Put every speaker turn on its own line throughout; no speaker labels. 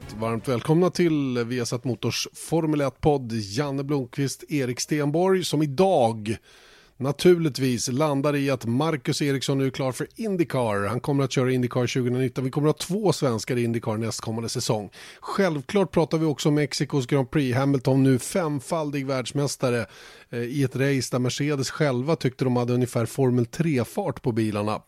Hjärtligt varmt välkomna till Viasat Motors Formel 1-podd. Janne Blomqvist, Erik Stenborg som idag naturligtvis landar i att Marcus Eriksson nu är klar för Indycar. Han kommer att köra Indycar 2019. Vi kommer att ha två svenskar i Indycar nästkommande säsong. Självklart pratar vi också om Mexikos Grand Prix. Hamilton nu femfaldig världsmästare eh, i ett race där Mercedes själva tyckte de hade ungefär Formel 3-fart på bilarna.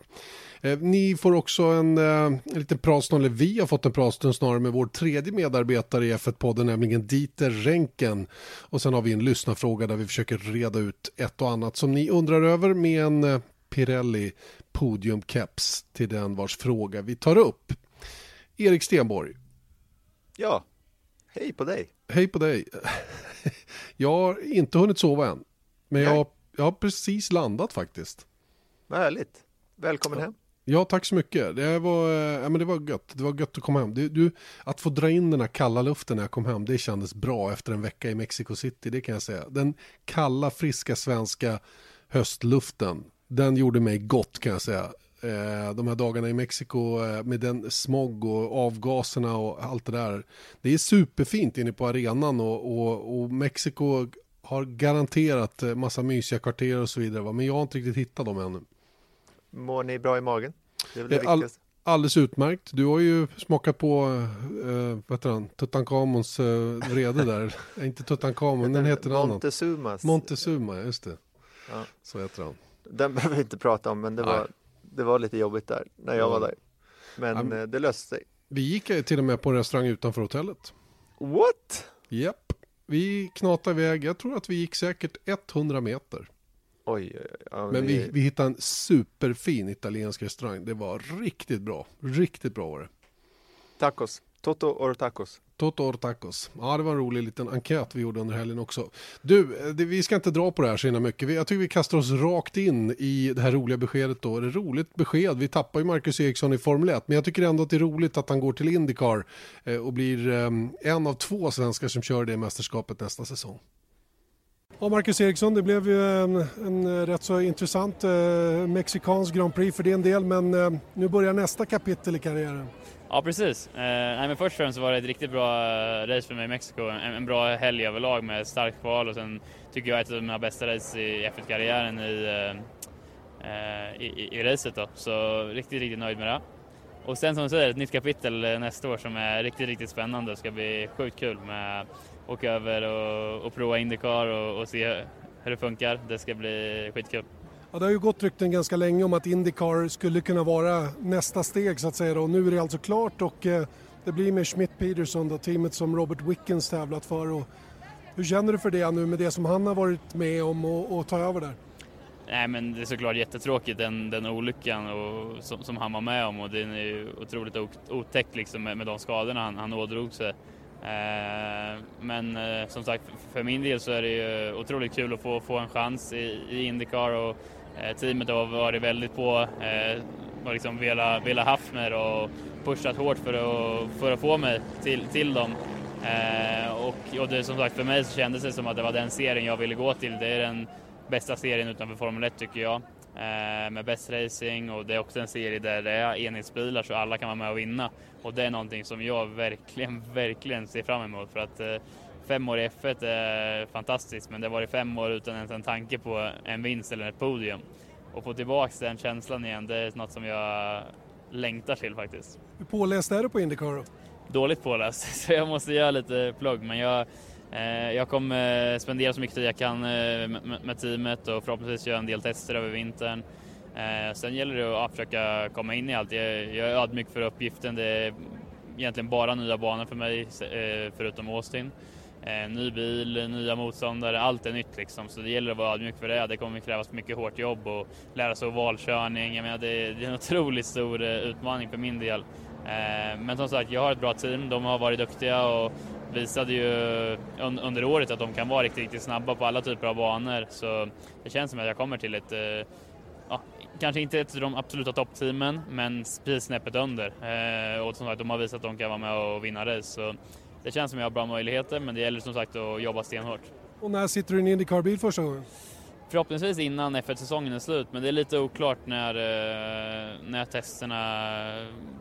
Eh, ni får också en, eh, en liten pratstund, eller vi har fått en pratstund snarare med vår tredje medarbetare i F1-podden, nämligen Dieter Renken. Och sen har vi en lyssnarfråga där vi försöker reda ut ett och annat som ni undrar över med en eh, Pirelli podiumkeps till den vars fråga vi tar upp. Erik Stenborg.
Ja, hej på dig.
Hej på dig. Jag har inte hunnit sova än, men jag, jag har precis landat faktiskt.
Vad härligt. Välkommen
ja.
hem.
Ja, tack så mycket. Det var, eh, ja, men det var gött. Det var gött att komma hem. Du, du, att få dra in den här kalla luften när jag kom hem, det kändes bra efter en vecka i Mexico City, det kan jag säga. Den kalla, friska svenska höstluften, den gjorde mig gott kan jag säga. Eh, de här dagarna i Mexiko eh, med den smog och avgaserna och allt det där. Det är superfint inne på arenan och, och, och Mexiko har garanterat eh, massa mysiga kvarter och så vidare. Men jag har inte riktigt hittat dem ännu.
Mår ni bra i magen?
Det är väl det All, alldeles utmärkt. Du har ju smakat på äh, vad heter han? Tutankhamons äh, vrede där. inte Tutankhamon, den heter något
Montezumas.
Montezuma, just det. Ja. Så heter han.
Den behöver vi inte prata om, men det var, det var lite jobbigt där när jag ja. var där. Men ja, det löste sig.
Vi gick till och med på en restaurang utanför hotellet.
What?
Japp. Vi knatade iväg, jag tror att vi gick säkert 100 meter.
Oj,
ja, men vi, vi hittade en superfin italiensk restaurang. Det var riktigt bra. Riktigt bra var det.
Tacos. Toto or tacos.
Toto or tacos. Ja, det var en rolig liten enkät vi gjorde under helgen också. Du, det, vi ska inte dra på det här så himla mycket. Jag tycker vi kastar oss rakt in i det här roliga beskedet då. Det är roligt besked. Vi tappar ju Marcus Eriksson i Formel 1, men jag tycker ändå att det är roligt att han går till Indycar eh, och blir eh, en av två svenskar som kör det mästerskapet nästa säsong. Ja, Marcus Eriksson, det blev ju en, en rätt så intressant eh, mexikansk Grand Prix för din del, men eh, nu börjar nästa kapitel i karriären.
Ja, precis. Eh, nej, men först och främst var det ett riktigt bra eh, race för mig i Mexiko. En, en bra helg överlag med starkt kval och sen tycker jag ett av mina bästa race i F1-karriären i, eh, eh i, i, racet. Då. Så riktigt, riktigt nöjd med det. Och sen som du säger, ett nytt kapitel eh, nästa år som är riktigt, riktigt spännande. Det ska bli sjukt kul med åka över och, och prova Indycar och, och se hur det funkar. Det ska bli skitkul.
Ja, det har ju gått rykten ganska länge om att Indycar skulle kunna vara nästa steg så att säga och nu är det alltså klart och eh, det blir med Schmidt Peterson då, teamet som Robert Wickens tävlat för. Och hur känner du för det nu med det som han har varit med om och, och ta över där?
Nej men det är såklart jättetråkigt den, den olyckan och, som, som han var med om och den är ju otroligt otäck liksom med, med de skadorna han, han ådrog sig. Eh, men eh, som sagt, för min del så är det ju otroligt kul att få, få en chans i, i Indycar och eh, teamet har varit väldigt på och liksom velat, velat haft mig och pushat hårt för att, för att få mig till, till dem. och, och det, som sagt, för mig så kändes det som att det var den serien jag ville gå till. Det är den bästa serien utanför Formel 1 tycker jag med bäst racing och det är också en serie där det är enhetsbilar så alla kan vara med och vinna. Och det är någonting som jag verkligen, verkligen ser fram emot för att eh, fem år i F1 är fantastiskt men det har varit fem år utan ens en tanke på en vinst eller ett podium. Och få tillbaks den känslan igen, det är något som jag längtar till faktiskt.
Hur påläst är du på Indycar då?
Dåligt påläst, så jag måste göra lite plugg men jag, eh, Eh, jag kommer spendera så mycket tid jag kan eh, med, teamet och förhoppningsvis göra en del tester över vintern. Eh, sen gäller det att försöka komma in i allt. Jag, är ödmjuk för uppgiften. Det är egentligen bara nya banor för mig förutom Austin. Ny bil, nya motståndare, allt är nytt liksom. Så det gäller att vara ödmjuk för det. Det kommer krävas mycket hårt jobb och lära sig valkörning. Jag menar, det, är en otroligt stor utmaning för min del. Eh, men som sagt, jag har ett bra team. De har varit duktiga och visade ju under året att de kan vara riktigt, riktigt snabba på alla typer av banor. Så det känns som att jag kommer till ett eh, ja, kanske inte ett av de absoluta toppteamen, men precis snäppet under. Eh, och som sagt, de har visat att de kan vara med och vinna race. Så det känns som att jag har bra möjligheter, men det gäller som sagt att jobba stenhårt.
Och när sitter du i en Indycar-bil första gången?
Förhoppningsvis innan F1-säsongen är slut, men det är lite oklart när, när testerna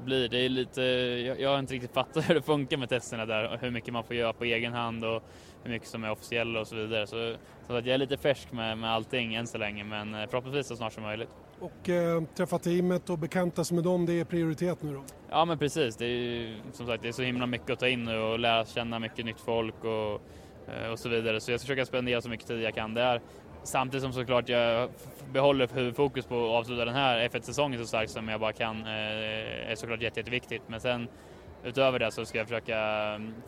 blir. Det är lite, jag, jag har inte riktigt fattat hur det funkar med testerna där, hur mycket man får göra på egen hand och hur mycket som är officiella och så vidare. Så, så att jag är lite färsk med, med allting än så länge, men förhoppningsvis så snart som möjligt.
Och eh, träffa teamet och bekanta sig med dem, det är prioritet nu då?
Ja men precis, det är som sagt det är så himla mycket att ta in nu och lära känna mycket nytt folk och, och så vidare. Så jag ska försöka spendera så mycket tid jag kan där. Samtidigt som såklart jag behåller huvudfokus på att avsluta den här F1-säsongen så starkt som jag bara kan är såklart jätte, jätteviktigt. Men sen utöver det så ska jag försöka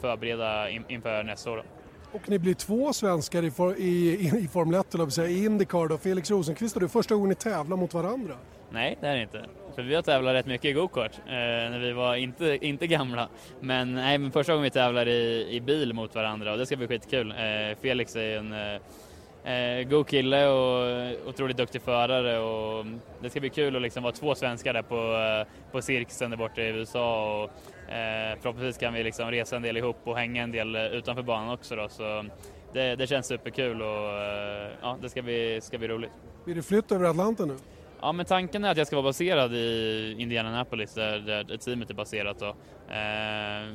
förbereda inför nästa år.
Och ni blir två svenskar i, for, i, i Formel 1, eller säga, i Indycar då. Felix Rosenqvist och du, första gången ni tävlar mot varandra?
Nej, det är det inte. För vi har tävlat rätt mycket i gokart eh, när vi var inte, inte gamla. Men, nej, men första gången vi tävlar i, i bil mot varandra och det ska bli skitkul. Eh, Felix är en eh, eh god kille och otroligt duktig förare och det ska bli kul att liksom vara två svenskar där på, eh, på cirkusen där borta i USA och Eh, förhoppningsvis kan vi liksom resa en del ihop och hänga en del utanför banan också då, så det, det känns superkul och eh, ja, det ska bli, ska bli roligt.
Blir det flytt över Atlanten nu?
Ja, men tanken är att jag ska vara baserad i Indianapolis där, där teamet är baserat då. Eh,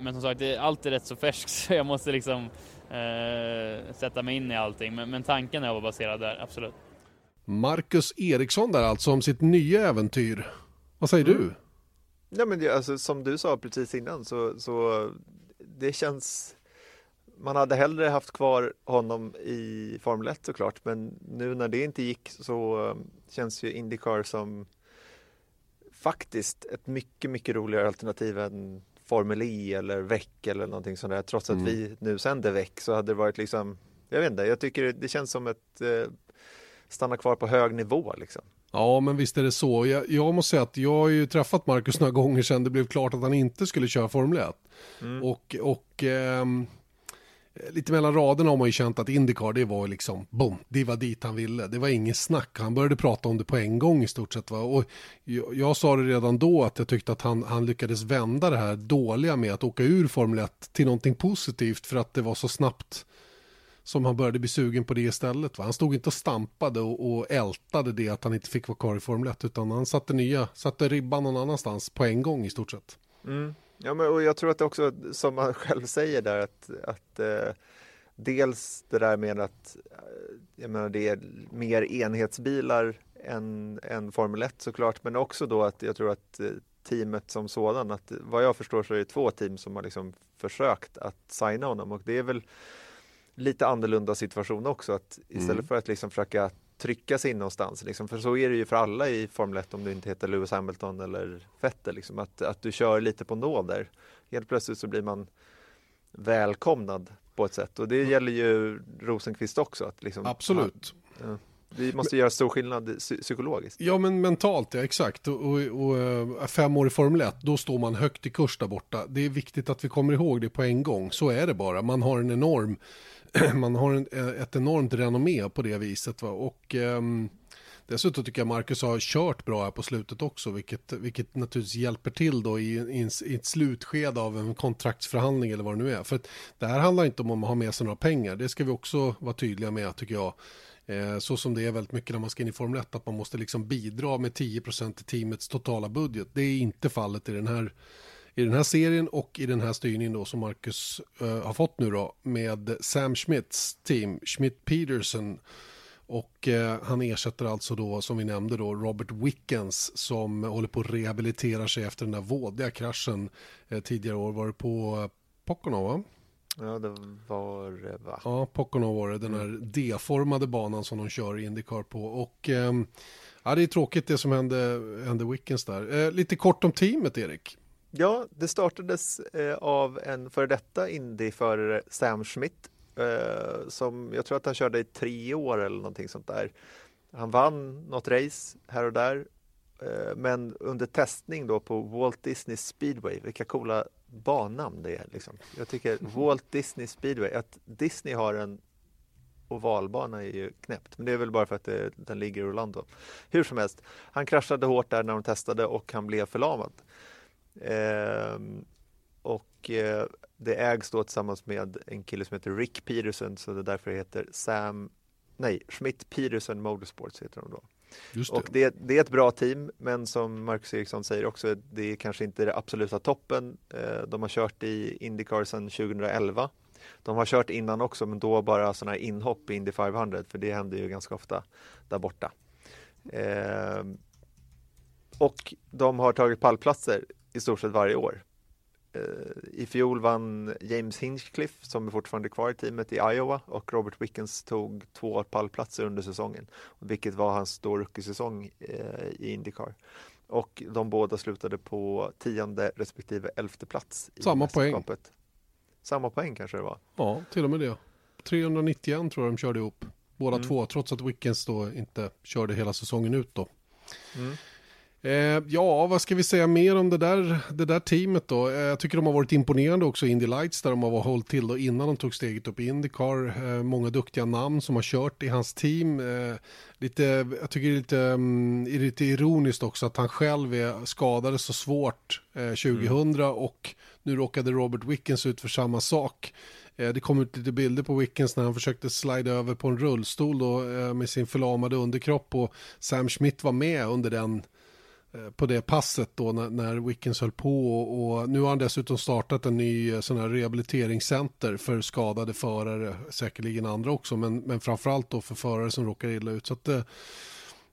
men som sagt, det är alltid rätt så färskt så jag måste liksom eh, sätta mig in i allting. Men, men tanken är att vara baserad där, absolut.
Marcus Eriksson där alltså om sitt nya äventyr. Vad säger mm. du?
Ja, men det, alltså, som du sa precis innan så, så det känns man hade hellre haft kvar honom i Formel 1 såklart men nu när det inte gick så um, känns ju Indycar som faktiskt ett mycket, mycket roligare alternativ än Formel E eller VEC eller någonting sånt där. Trots att mm. vi nu sänder VEC så hade det varit liksom, jag vet inte, jag tycker det känns som ett eh, stanna kvar på hög nivå liksom.
Ja, men visst är det så. Jag, jag, måste säga att jag har ju träffat Marcus några gånger sedan det blev klart att han inte skulle köra Formel 1. Mm. Och, och ehm, Eh, lite mellan raderna har man ju känt att Indycar det var liksom, boom, det var dit han ville. Det var ingen snack, han började prata om det på en gång i stort sett. Va? Och jag, jag sa det redan då att jag tyckte att han, han lyckades vända det här dåliga med att åka ur Formel 1 till någonting positivt för att det var så snabbt som han började bli sugen på det istället. Va? Han stod inte och stampade och, och ältade det att han inte fick vara kvar i Formel 1 utan han satte nya, satte ribban någon annanstans på en gång i stort sett.
Mm. Ja, men och jag tror att det också som han själv säger där att, att eh, dels det där med att eh, jag menar, det är mer enhetsbilar än, än Formel 1 såklart men också då att jag tror att eh, teamet som sådan att vad jag förstår så är det två team som har liksom försökt att signa honom och det är väl lite annorlunda situation också. Att istället mm. för att liksom försöka trycka sig in någonstans, liksom, för så är det ju för alla i Formel 1 om du inte heter Lewis Hamilton eller Vettel, liksom, att, att du kör lite på nåder. Helt plötsligt så blir man välkomnad på ett sätt och det mm. gäller ju Rosenqvist också. Att liksom,
Absolut.
Ja, vi måste göra stor skillnad psykologiskt.
Ja, men mentalt, ja exakt. Och, och, och, eh, fem år i Formel 1, då står man högt i kurs där borta. Det är viktigt att vi kommer ihåg det på en gång. Så är det bara. Man har en enorm man har en, eh, ett enormt renommé på det viset. Va? Och um, dessutom tycker jag Marcus har kört bra här på slutet också, vilket, vilket naturligtvis hjälper till då i, i, i ett slutskede av en kontraktsförhandling eller vad det nu är. För det här handlar inte om att ha med sig några pengar, det ska vi också vara tydliga med tycker jag. Eh, så som det är väldigt mycket när man ska in i Formel 1, att man måste liksom bidra med 10% till teamets totala budget. Det är inte fallet i den här i den här serien och i den här styrningen då som Marcus uh, har fått nu då med Sam Schmidts team, Schmidt Peterson. Och uh, han ersätter alltså då som vi nämnde då Robert Wickens som håller på att rehabilitera sig efter den där vådliga kraschen uh, tidigare år. Var det på Pocono va?
Ja, det var det va?
Ja, Pocono var det, den här mm. D-formade banan som de kör Indycar på. Och ja, det är tråkigt det som hände, hände Wickens där. lite kort om teamet, Erik.
Ja, det startades eh, av en före detta Indy-förare, Sam Schmidt, eh, som jag tror att han körde i tre år eller någonting sånt där. Han vann något race här och där, eh, men under testning då på Walt Disney Speedway, vilka coola bannamn det är. Liksom. Jag tycker Walt Disney Speedway, att Disney har en ovalbana är ju knäppt, men det är väl bara för att det, den ligger i Orlando. Hur som helst, han kraschade hårt där när de testade och han blev förlamad. Eh, och eh, det ägs då tillsammans med en kille som heter Rick Peterson så det är därför det heter Sam nej, Schmidt Peterson Motorsports heter de då.
Just det.
Och det, det är ett bra team, men som Marcus Eriksson säger också, det är kanske inte det absoluta toppen. Eh, de har kört i Indycar sedan 2011. De har kört innan också, men då bara sådana här inhopp i Indy 500, för det händer ju ganska ofta där borta. Eh, och de har tagit pallplatser i stort sett varje år. Eh, I fjol vann James Hinchcliffe som är fortfarande kvar i teamet i Iowa och Robert Wickens tog två pallplatser under säsongen, vilket var hans då rookie-säsong eh, i Indycar. Och de båda slutade på tionde respektive elfte plats. I
Samma poäng.
Samma poäng kanske det var.
Ja, till och med det. 391 tror jag de körde ihop. Båda
Mm.
två, trots att Wickens då inte körde hela säsongen ut då.
Mm.
Eh, ja, vad ska vi säga mer om det där, det där teamet då? Eh, jag tycker de har varit imponerande också Indy Lights där de har hållit till då innan de tog steget upp i Indycar. Eh, många duktiga namn som har kört i hans team. Eh, lite, jag tycker det är lite, mm, är lite ironiskt också att han själv är skadade så svårt eh, 2000 och nu råkade Robert Wickens ut för samma sak. Eh, Det kom ut lite bilder på Wickens när han försökte slida över på en rullstol då, med sin förlamade underkropp och Sam Schmidt var med under den Eh, på det passet då när, när Wickens höll på och, och nu har han dessutom startat en ny eh, sån här rehabiliteringscenter för skadade förare, säkerligen andra också, men, men framförallt då för förare som råkar illa ut. Så att eh,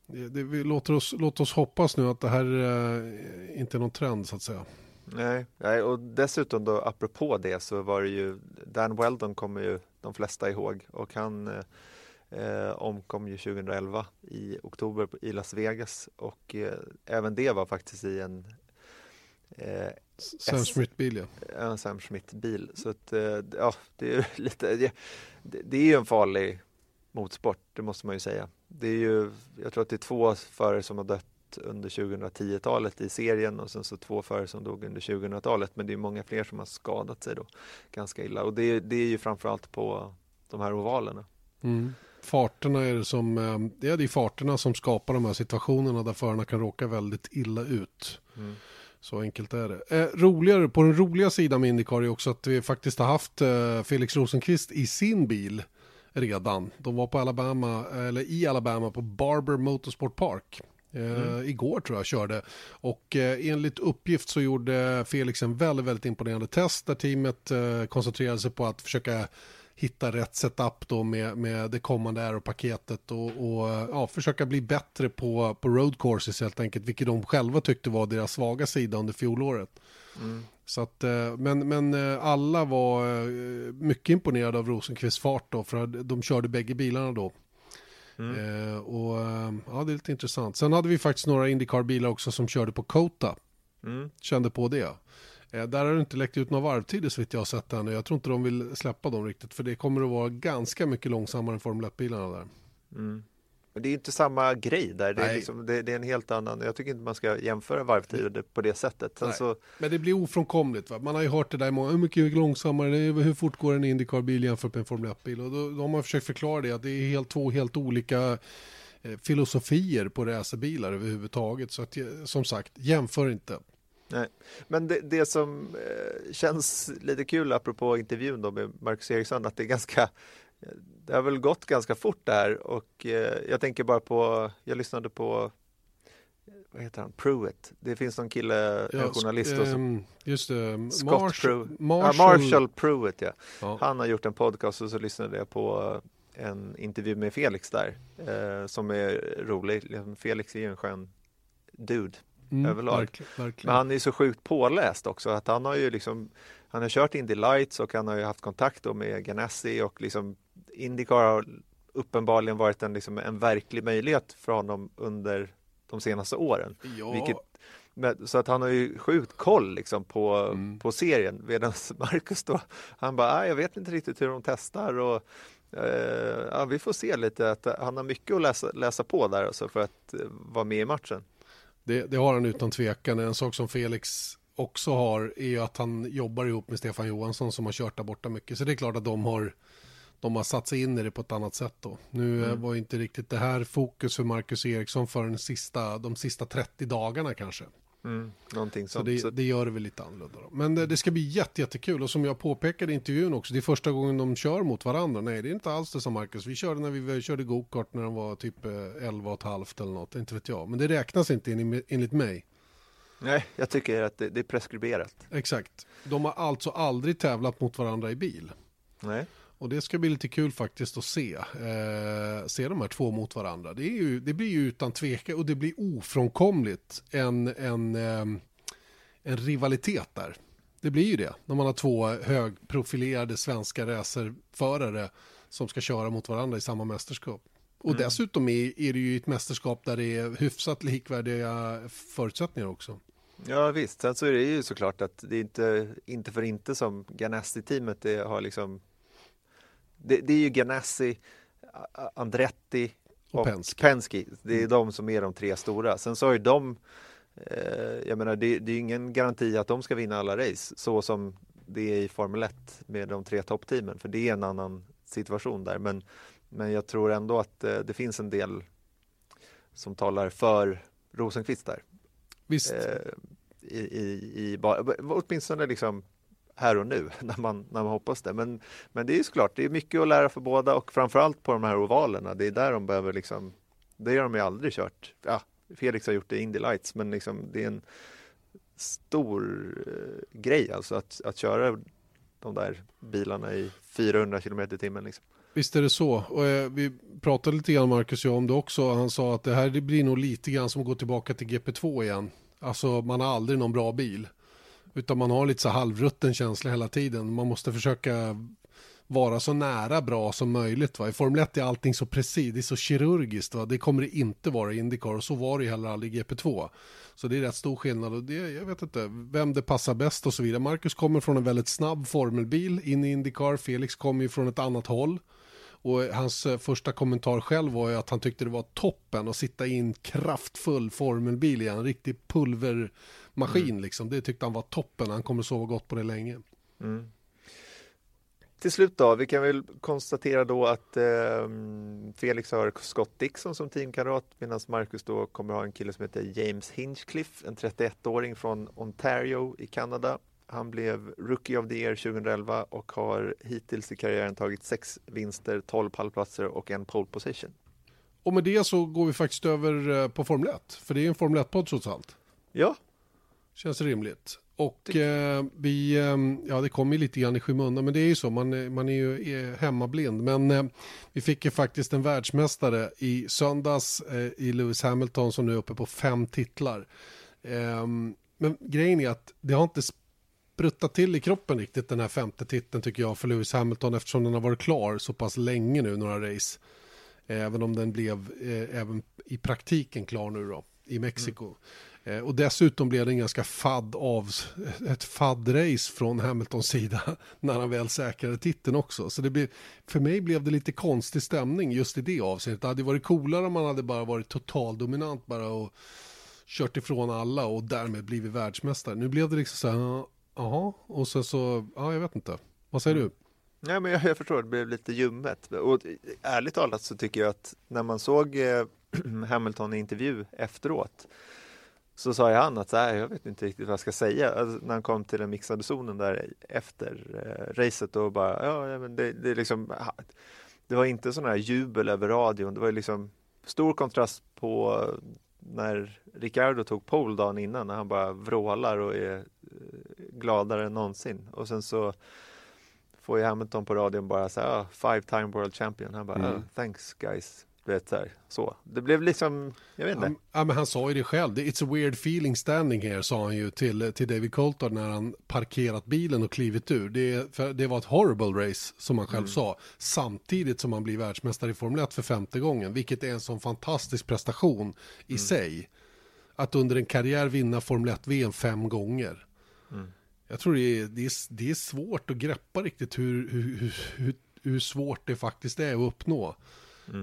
det, det, vi låter oss, låt oss hoppas nu att det här eh, inte är någon trend så att säga.
Nej, nej, och dessutom då apropå det så var det ju Dan Weldon kommer ju de flesta ihåg och han eh, omkom ju 2011 i oktober i Las Vegas och eh, även det var faktiskt i en eh,
Sam. Smith-bil ja.
en Sam Schmidt-bil. Så att, eh, ja, det är ju lite, det, det är ju en farlig motorsport, det måste man ju säga. Det är ju, jag tror att det är två förare som har dött under 2010-talet i serien och sen så två förare som dog under 2000-talet. Men det är många fler som har skadat sig då ganska illa och det, är- det är ju framförallt på de här ovalerna.
Mm. Farterna är det som, eh, det är de farterna som skapar de här situationerna där förarna kan råka väldigt illa ut. Så enkelt är det. Eh, roligare, på den roliga sidan med Indycar är också att vi faktiskt har haft eh, Felix Rosenqvist i sin bil redan. De var på Alabama, eller i Alabama på Barber Motorsport Park. Eh, Igår tror jag körde. Och eh, enligt uppgift så gjorde Felix en väldigt, väldigt imponerande test där teamet koncentrerade sig på att försöka hitta rätt setup då med, med det kommande Aero-paketet och, och ja, försöka bli bättre på, på road courses helt enkelt, vilket de själva tyckte var deras svaga sida under fjolåret. Så att, eh, men, men eh, alla var eh, mycket imponerade av Rosenqvists fart då, för att de körde bägge bilarna då. Eh, och ja, det är lite intressant. Sen hade vi faktiskt några Indycar-bilar också som körde på Kota.
Mm.
Kände på det. Eh, där har det inte läckt ut några varvtider så vitt jag har sett ännu. Jag tror inte de vill släppa dem riktigt. För det kommer att vara ganska mycket långsammare än Formel 1-bilarna där.
Mm. Men det är inte samma grej där. Det är, liksom, det, det är en helt annan. Jag tycker inte man ska jämföra varvtider på det sättet. Så,
Men det blir ofrånkomligt. Va? Man har ju hört det där många, hur mycket långsammare, det är, hur fort går en Indycar-bil jämfört med en Formel 1-bil? Och då, då har man försökt förklara det, att det är helt, två helt olika eh, filosofier på racerbilar överhuvudtaget. Så att, eh, som sagt, jämför inte.
Nej. Men det, det som eh, känns lite kul apropå intervjun då med Marcus Eriksson att det är ganska det har väl gått ganska fort där och eh, jag tänker bara på jag lyssnade på vad heter han, Pruitt. Det finns någon kille, en journalist då, som,
ehm, just det,
Scott
Marshall,
Pruitt.
Marshall,
Ja, Marshall Pruitt ja.
Ja.
Han har gjort en podcast och så lyssnade jag på en intervju med Felix där eh, som är rolig. Liksom, Felix är ju en skön dude
Mm,
överlag.
Verkligen, verkligen.
Men han är så sjukt påläst också att han har ju liksom Han har kört Indy Lights och han har ju haft kontakt då med Ganassi och liksom Indycar har uppenbarligen varit en, liksom, en verklig möjlighet för honom under de senaste åren.
ja,
Vilket, men, så att han har ju sjukt koll liksom på,
Mm.
på serien medan Marcus då han bara, "Ah, jag vet inte riktigt hur de testar och eh, ja, vi får se lite att han har mycket att läsa, läsa på där alltså för att eh, vara med i matchen.
Det, det har han utan tvekan. En sak som Felix också har är ju att han jobbar ihop med Stefan Johansson som har kört där borta mycket. Så det är klart att de har, de har satt sig in i det på ett annat sätt då. Nu eh,
Mm.
var inte riktigt det här fokus för Marcus Eriksson för den sista, de sista 30 dagarna kanske.
Mm, någonting
Så
sånt.
det,
Så,
det gör det väl lite annorlunda. Då. Men det, det ska bli jätte, jättekul och som jag påpekade i intervjun också, det är första gången de kör mot varandra. Nej, det är inte alls det som Marcus. Vi körde när vi körde gokart när de var typ eh, 11 och ett halvt eller något, inte vet jag. Men det räknas inte en- enligt mig.
nej, jag tycker att det, det är preskriberat.
Exakt. De har alltså aldrig tävlat mot varandra i bil.
Nej.
Och det ska bli lite kul faktiskt att se, eh, se de här två mot varandra. Det, ju, det blir ju utan tvekan och det blir ofrånkomligt en, en, ehm, en rivalitet där. Det blir ju det när man har två högprofilerade svenska racerförare som ska köra mot varandra i samma mästerskap. Och dessutom är, är det ju ett mästerskap där det är hyfsat likvärdiga förutsättningar också.
Ja visst, sen så är det ju såklart att det är inte, inte för inte som Ganassi-teamet har liksom det, det är ju Ganassi, A-
Och
Andretti och,
Penske.
Penske. Det är de som är de tre stora. Sen så har ju de, eh, jag menar det, det är ju ingen garanti att de ska vinna alla race så som det är i Formel 1 med de tre toppteamen för det är en annan situation där. Men, men jag tror ändå att eh, det finns en del som talar för Rosenqvist där.
Visst,
Eh, i, i, i, åtminstone liksom här och nu när man, när man hoppas det. Men, men det är såklart, det är mycket att lära för båda och framförallt på de här ovalerna. Det är där de behöver liksom, det har de ju aldrig kört. Ja, Felix har gjort det i Indy Lights, men liksom det är en stor eh, grej alltså att, att köra de där bilarna i 400 km i timmen. Liksom.
Visst är det så. Och, eh, vi pratade lite grann, Marcus och jag, om det också. Han sa att det här det blir nog lite grann som att gå tillbaka till GP2 igen. Alltså, man har aldrig någon bra bil. Utan man har lite så halvrutten känsla hela tiden. Man måste försöka vara så nära bra som möjligt. Va? I Formel 1 är allting så precis, det är så kirurgiskt. Va? Det kommer det inte vara i Indycar och så var det ju heller aldrig i GP2. Så det är rätt stor skillnad och det, jag vet inte vem det passar bäst och så vidare. Marcus kommer från en väldigt snabb formelbil in i Indycar. Felix kommer ju från ett annat håll. Och hans eh, första kommentar själv var ju att han tyckte det var toppen att sitta i en kraftfull formelbil igen. En riktig pulvermaskin liksom. Det tyckte han var toppen. Han kommer sova gott på det länge.
Mm. Till slut då, vi kan väl konstatera då att eh, Felix har Scott Dixon som teamkamrat medan Marcus då kommer ha en kille som heter James Hinchcliffe, en 31-åring från Ontario i Kanada. Han blev Rookie of the Year 2011 och har hittills i karriären tagit sex vinster, 12 pallplatser och en pole position.
Och med det så går vi faktiskt över eh, på Formel 1. För det är en Formel 1-podd trots allt.
Ja,
Känns rimligt. Och eh, vi, eh, ja det kommer ju lite grann i skymundan, men det är ju så, man, är- man är ju är hemmablind. Men eh, vi fick ju faktiskt en världsmästare i söndags eh, i Lewis Hamilton som nu är uppe på fem titlar. Eh, men grejen är att det har inte spruttat till i kroppen riktigt den här femte titeln tycker jag för Lewis Hamilton eftersom den har varit klar så pass länge nu, några race. Även om den blev eh, även i praktiken klar nu då, i Mexiko. Eh, och dessutom blev det en ganska fadd av, ett fadd-race från Hamiltons sida när han väl säkrade titeln också. Så det blev, för mig blev det lite konstig stämning just i det avseendet. Det hade varit coolare om man hade bara varit total dominant bara och kört ifrån alla och därmed blivit världsmästare. Nu blev det liksom så här, ah, jaha, och sen så, ja jag vet inte. Vad säger du?
Nej, men jag, jag förstår, det blev lite ljummet. Och ärligt talat så tycker jag att när man såg eh, Hamilton i intervju efteråt så sa jag han att så här, jag vet inte riktigt vad jag ska säga. Alltså, när han kom till den mixade zonen där efter eh, racet och bara, ja, men det, det är liksom, det var inte sån här jubel över radion. Det var ju liksom stor kontrast på när Ricardo tog pole dagen innan när han bara vrålar och är gladare än någonsin. Och sen så får ju Hamilton på radion bara säga ah, five time world champion. Han bara
Mm.
oh, thanks guys. Du vet så, här, så. Det blev liksom, jag vet inte.
Ja, men han sa ju det själv. It's a weird feeling standing here, sa han ju till, till David Coulthard när han parkerat bilen och klivit ur. Det, det var ett horrible race, som han själv
Mm.
sa. Samtidigt som han blir världsmästare i Formel 1 för femte gången, vilket är en sån fantastisk prestation i
Mm.
sig. Att under en karriär vinna Formel 1-VM fem gånger.
Mm.
Jag tror det är, det, är, det är svårt att greppa riktigt hur, hur, hur, hur, svårt det faktiskt är att uppnå.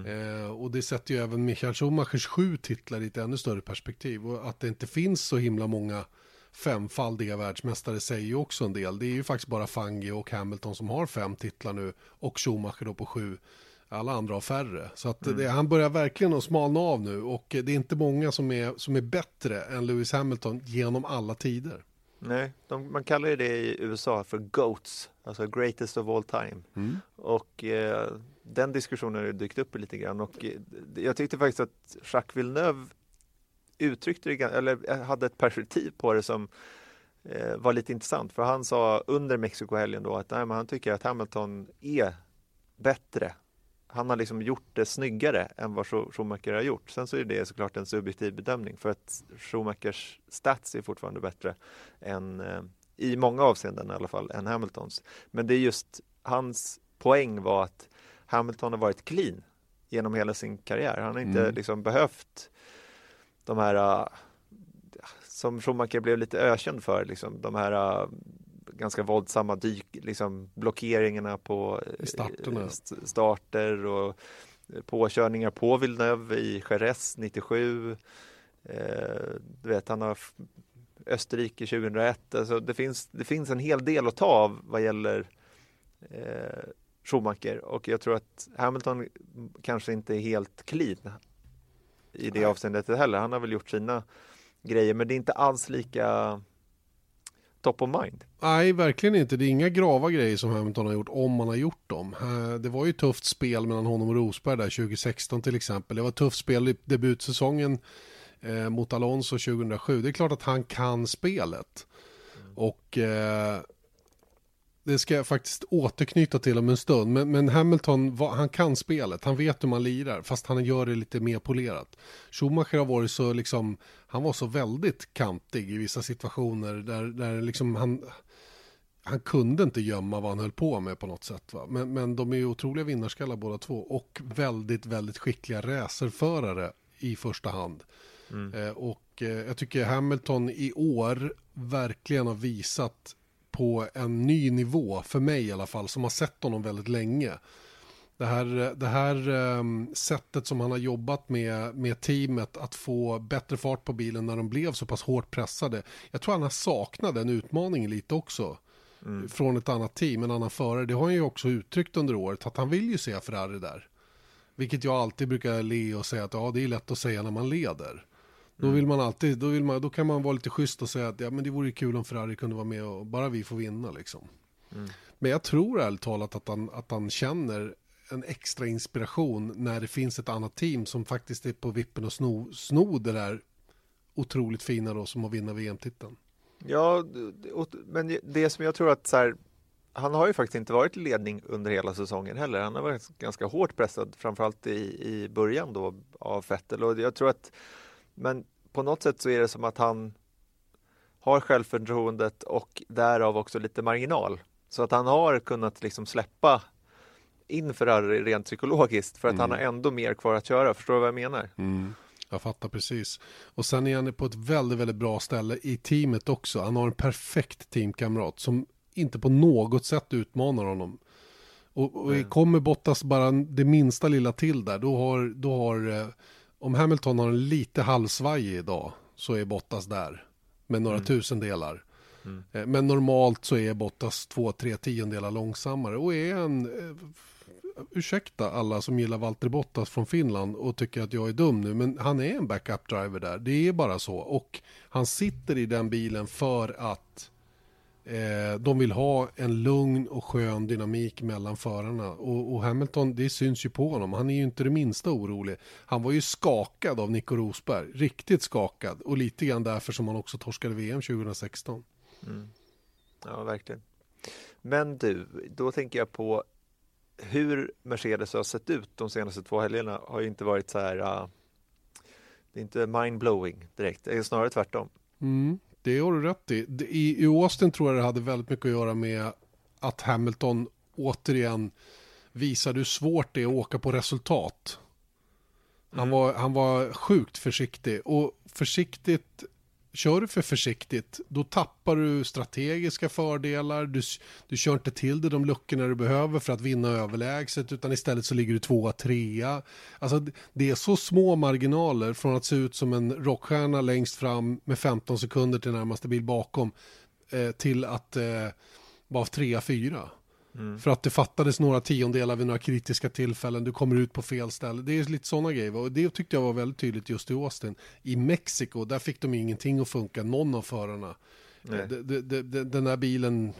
Eh, och det sätter ju även Michael Schumachers sju titlar i ett ännu större perspektiv. Och att det inte finns så himla många femfaldiga världsmästare säger ju också en del. Det är ju faktiskt bara Fangi och Hamilton som har fem titlar nu och Schumacher då på sju. Alla andra har färre. Så att mm. det, han börjar verkligen att smalna av nu och det är inte många som är, som är bättre än Lewis Hamilton genom alla tider.
Nej, de, man kallar ju det i USA för GOATS, alltså greatest of all time. Mm. Och eh, den diskussionen har dykt upp lite grann och eh, jag tyckte faktiskt att Jacques Villeneuve uttryckte det, eller eh, hade ett perspektiv på det som eh, var lite intressant. För han sa under Mexikohelgen då att nej, han tycker att Hamilton är bättre. Han har liksom gjort det snyggare än vad Schumacher har gjort. Sen så är det såklart en subjektiv bedömning för att Schumachers stats är fortfarande bättre än eh, i många avseenden i alla fall än Hamiltons. Men det är just hans poäng var att Hamilton har varit clean genom hela sin karriär. Han har inte mm. liksom behövt de här uh, som Schumacher blev lite ökänd för, liksom, de här uh, ganska våldsamma dyk, liksom, blockeringarna på
Starterna.
starter och påkörningar på Villeneuve i Jerez 97. Eh, du vet, han har Österrike 2001. Alltså det, finns, det finns en hel del att ta av vad gäller eh, Schumacher och jag tror att Hamilton kanske inte är helt clean i det Nej. avseendet heller. Han har väl gjort sina grejer men det är inte alls lika top of mind.
Nej, verkligen inte. Det är inga grava grejer som Hamilton har gjort om man har gjort dem. Eh, det var ju tufft spel mellan honom och Rosberg där 2016 till exempel. Det var tufft spel i debutsäsongen eh, mot Alonso 2007. Det är klart att han kan spelet. Mm. Och eh, det ska jag faktiskt återknyta till om en stund. Men, men Hamilton, han kan spelet, han vet hur man lirar, fast han gör det lite mer polerat. Schumacher har varit så, liksom, han var så väldigt kantig i vissa situationer där, där liksom han, han kunde inte gömma vad han höll på med på något sätt. Va? Men, men de är ju otroliga vinnarskallar båda två och väldigt, väldigt skickliga racerförare i första hand. Mm. Eh, och eh, jag tycker Hamilton i år verkligen har visat på en ny nivå, för mig i alla fall, som har sett honom väldigt länge. Det här, det här um, sättet som han har jobbat med, med teamet att få bättre fart på bilen när de blev så pass hårt pressade. Jag tror han har saknat den utmaningen lite också. Mm. Från ett annat team, en annan förare. Det har han ju också uttryckt under året att han vill ju se Ferrari där. Vilket jag alltid brukar le och säga att ja, det är lätt att säga när man leder. Då vill man alltid, då, vill man, då kan man vara lite schysst och säga att ja, men det vore kul om Ferrari kunde vara med och bara vi får vinna liksom. Mm. Men jag tror ärligt talat att han, att han känner en extra inspiration när det finns ett annat team som faktiskt är på vippen och sno, sno det där otroligt fina då som att vinna VM-titeln.
Ja, men det som jag tror att så här, han har ju faktiskt inte varit i ledning under hela säsongen heller. Han har varit ganska hårt pressad, framförallt i, i början då av Vettel och jag tror att men på något sätt så är det som att han har självförtroendet och därav också lite marginal. Så att han har kunnat liksom släppa in Ferrari rent psykologiskt för att mm. han har ändå mer kvar att köra. Förstår du vad jag menar?
Mm. Jag fattar precis. Och sen är han på ett väldigt, väldigt bra ställe i teamet också. Han har en perfekt teamkamrat som inte på något sätt utmanar honom. Och, och mm. kommer Bottas bara det minsta lilla till där, då har, då har eh, om Hamilton har en lite halvsvajig idag så är Bottas där med några mm. tusendelar. Mm. Eh, men normalt så är Bottas två, tre tiondelar långsammare och är en eh, ursäkta alla som gillar Valtteri Bottas från Finland och tycker att jag är dum nu, men han är en backup driver där. Det är bara så. Och han sitter i den bilen för att Eh, de vill ha en lugn och skön dynamik mellan förarna. Och, och, Hamilton, det syns ju på honom. Han är ju inte det minsta orolig. Han var ju skakad av Nico Rosberg. Riktigt skakad. Och lite grann därför som han också torskade VM 2016. Mm.
Ja, verkligen. Men du, då tänker jag på hur Mercedes har sett ut de senaste två helgerna har ju inte varit så här. Uh, det är inte mindblowing direkt, det är snarare tvärtom.
Mm. Det har du rätt i. I, Austin tror jag det hade väldigt mycket att göra med att Hamilton återigen visade hur svårt det är att åka på resultat. Han, mm. var, han var sjukt försiktig och försiktigt Kör du för försiktigt, då tappar du strategiska fördelar. Du, du kör inte till dig de luckorna du behöver för att vinna överlägset, utan istället så ligger du tvåa, trea. Alltså, det är så små marginaler från att se ut som en rockstjärna längst fram med 15 sekunder till närmaste bil bakom, eh, till att eh, vara trea, fyra. Mm. För att det fattades några tiondelar vid några kritiska tillfällen, du kommer ut på fel ställe. Det är lite sådana grejer. Och det tyckte jag var väldigt tydligt just i Austin. I Mexiko, där fick de ingenting att funka, någon av förarna. Det, det, det, den här bilen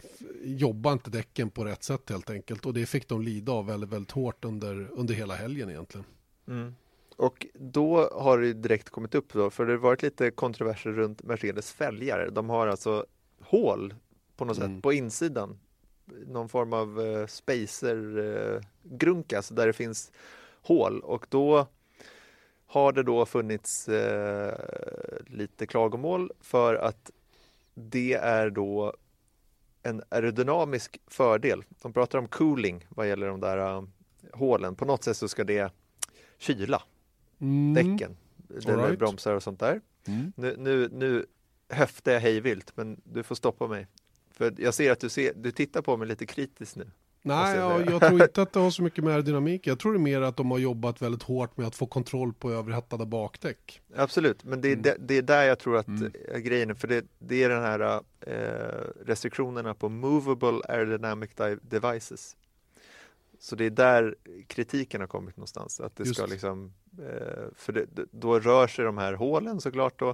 jobbar inte däcken på rätt sätt helt enkelt. Och det fick de lida av väldigt, väldigt hårt under, under hela helgen egentligen.
Mm. Och då har det direkt kommit upp då, för det har varit lite kontroverser runt Mercedes fälgar. De har alltså hål på något mm. sätt på insidan. Någon form av uh, spacer uh, grunkas där det finns hål och då har det då funnits uh, lite klagomål för att det är då en aerodynamisk fördel. De pratar om cooling vad gäller de där uh, hålen. På något sätt så ska det kyla mm. däcken, right. bromsar och sånt där. Mm. Nu, nu, nu höftar jag hejvilt, men du får stoppa mig. För jag ser att du, ser, du tittar på mig lite kritiskt nu.
Nej, jag, jag tror inte att det har så mycket med aerodynamik. Jag tror det är mer att de har jobbat väldigt hårt med att få kontroll på överhettade bakdäck.
Absolut, men det är, mm. det, det, är där jag tror att mm. grejen är. För det, det är den här eh, restriktionerna på movable aerodynamic devices. Så det är där kritiken har kommit någonstans. Att det ska liksom, eh, för det, då rör sig de här hålen såklart då,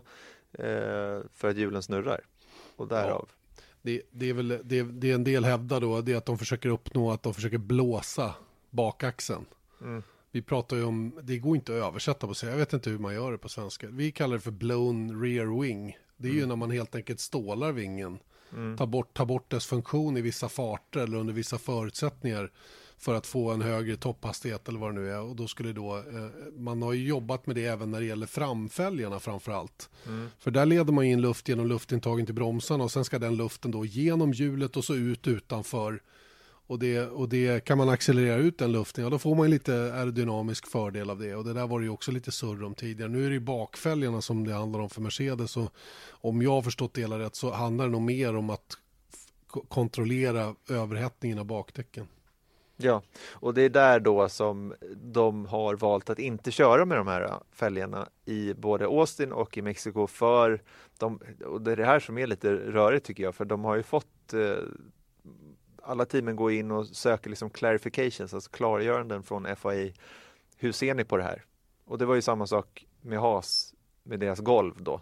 eh, för att hjulen snurrar. Och därav. Ja
det, det, är väl det, det en del hävdar då, det är att de försöker uppnå att de försöker blåsa bakaxeln. Mm. Vi pratar ju om, det går inte att översätta på sig, jag vet inte hur man gör det på svenska. Vi kallar det för blown rear wing. Det är mm. ju när man helt enkelt stålar vingen. Mm. Tar, bort, tar bort dess funktion i vissa farter eller under vissa förutsättningar för att få en högre topphastighet eller vad det nu är. Och då skulle då, eh, man har ju jobbat med det även när det gäller framfälgarna framför allt. Mm. För där leder man in luft genom luftintagen till bromsarna och sen ska den luften då genom hjulet och så ut utanför. Och det, och det kan man accelerera ut den luften, ja då får man lite aerodynamisk fördel av det. Och det där var det ju också lite surr om tidigare. Nu är det ju bakfälgarna som det handlar om för Mercedes. Och om jag har förstått det hela rätt så handlar det nog mer om att kontrollera överhettningen av bakdäcken.
Ja, och det är där då som de har valt att inte köra med de här äh, fälgarna i både Austin och i Mexiko för de, och det är det här som är lite rörigt tycker jag, för de har ju fått eh, alla teamen går in och söker liksom clarifications, alltså klargöranden från FAI. Hur ser ni på det här? Och det var ju samma sak med Haas med deras golv då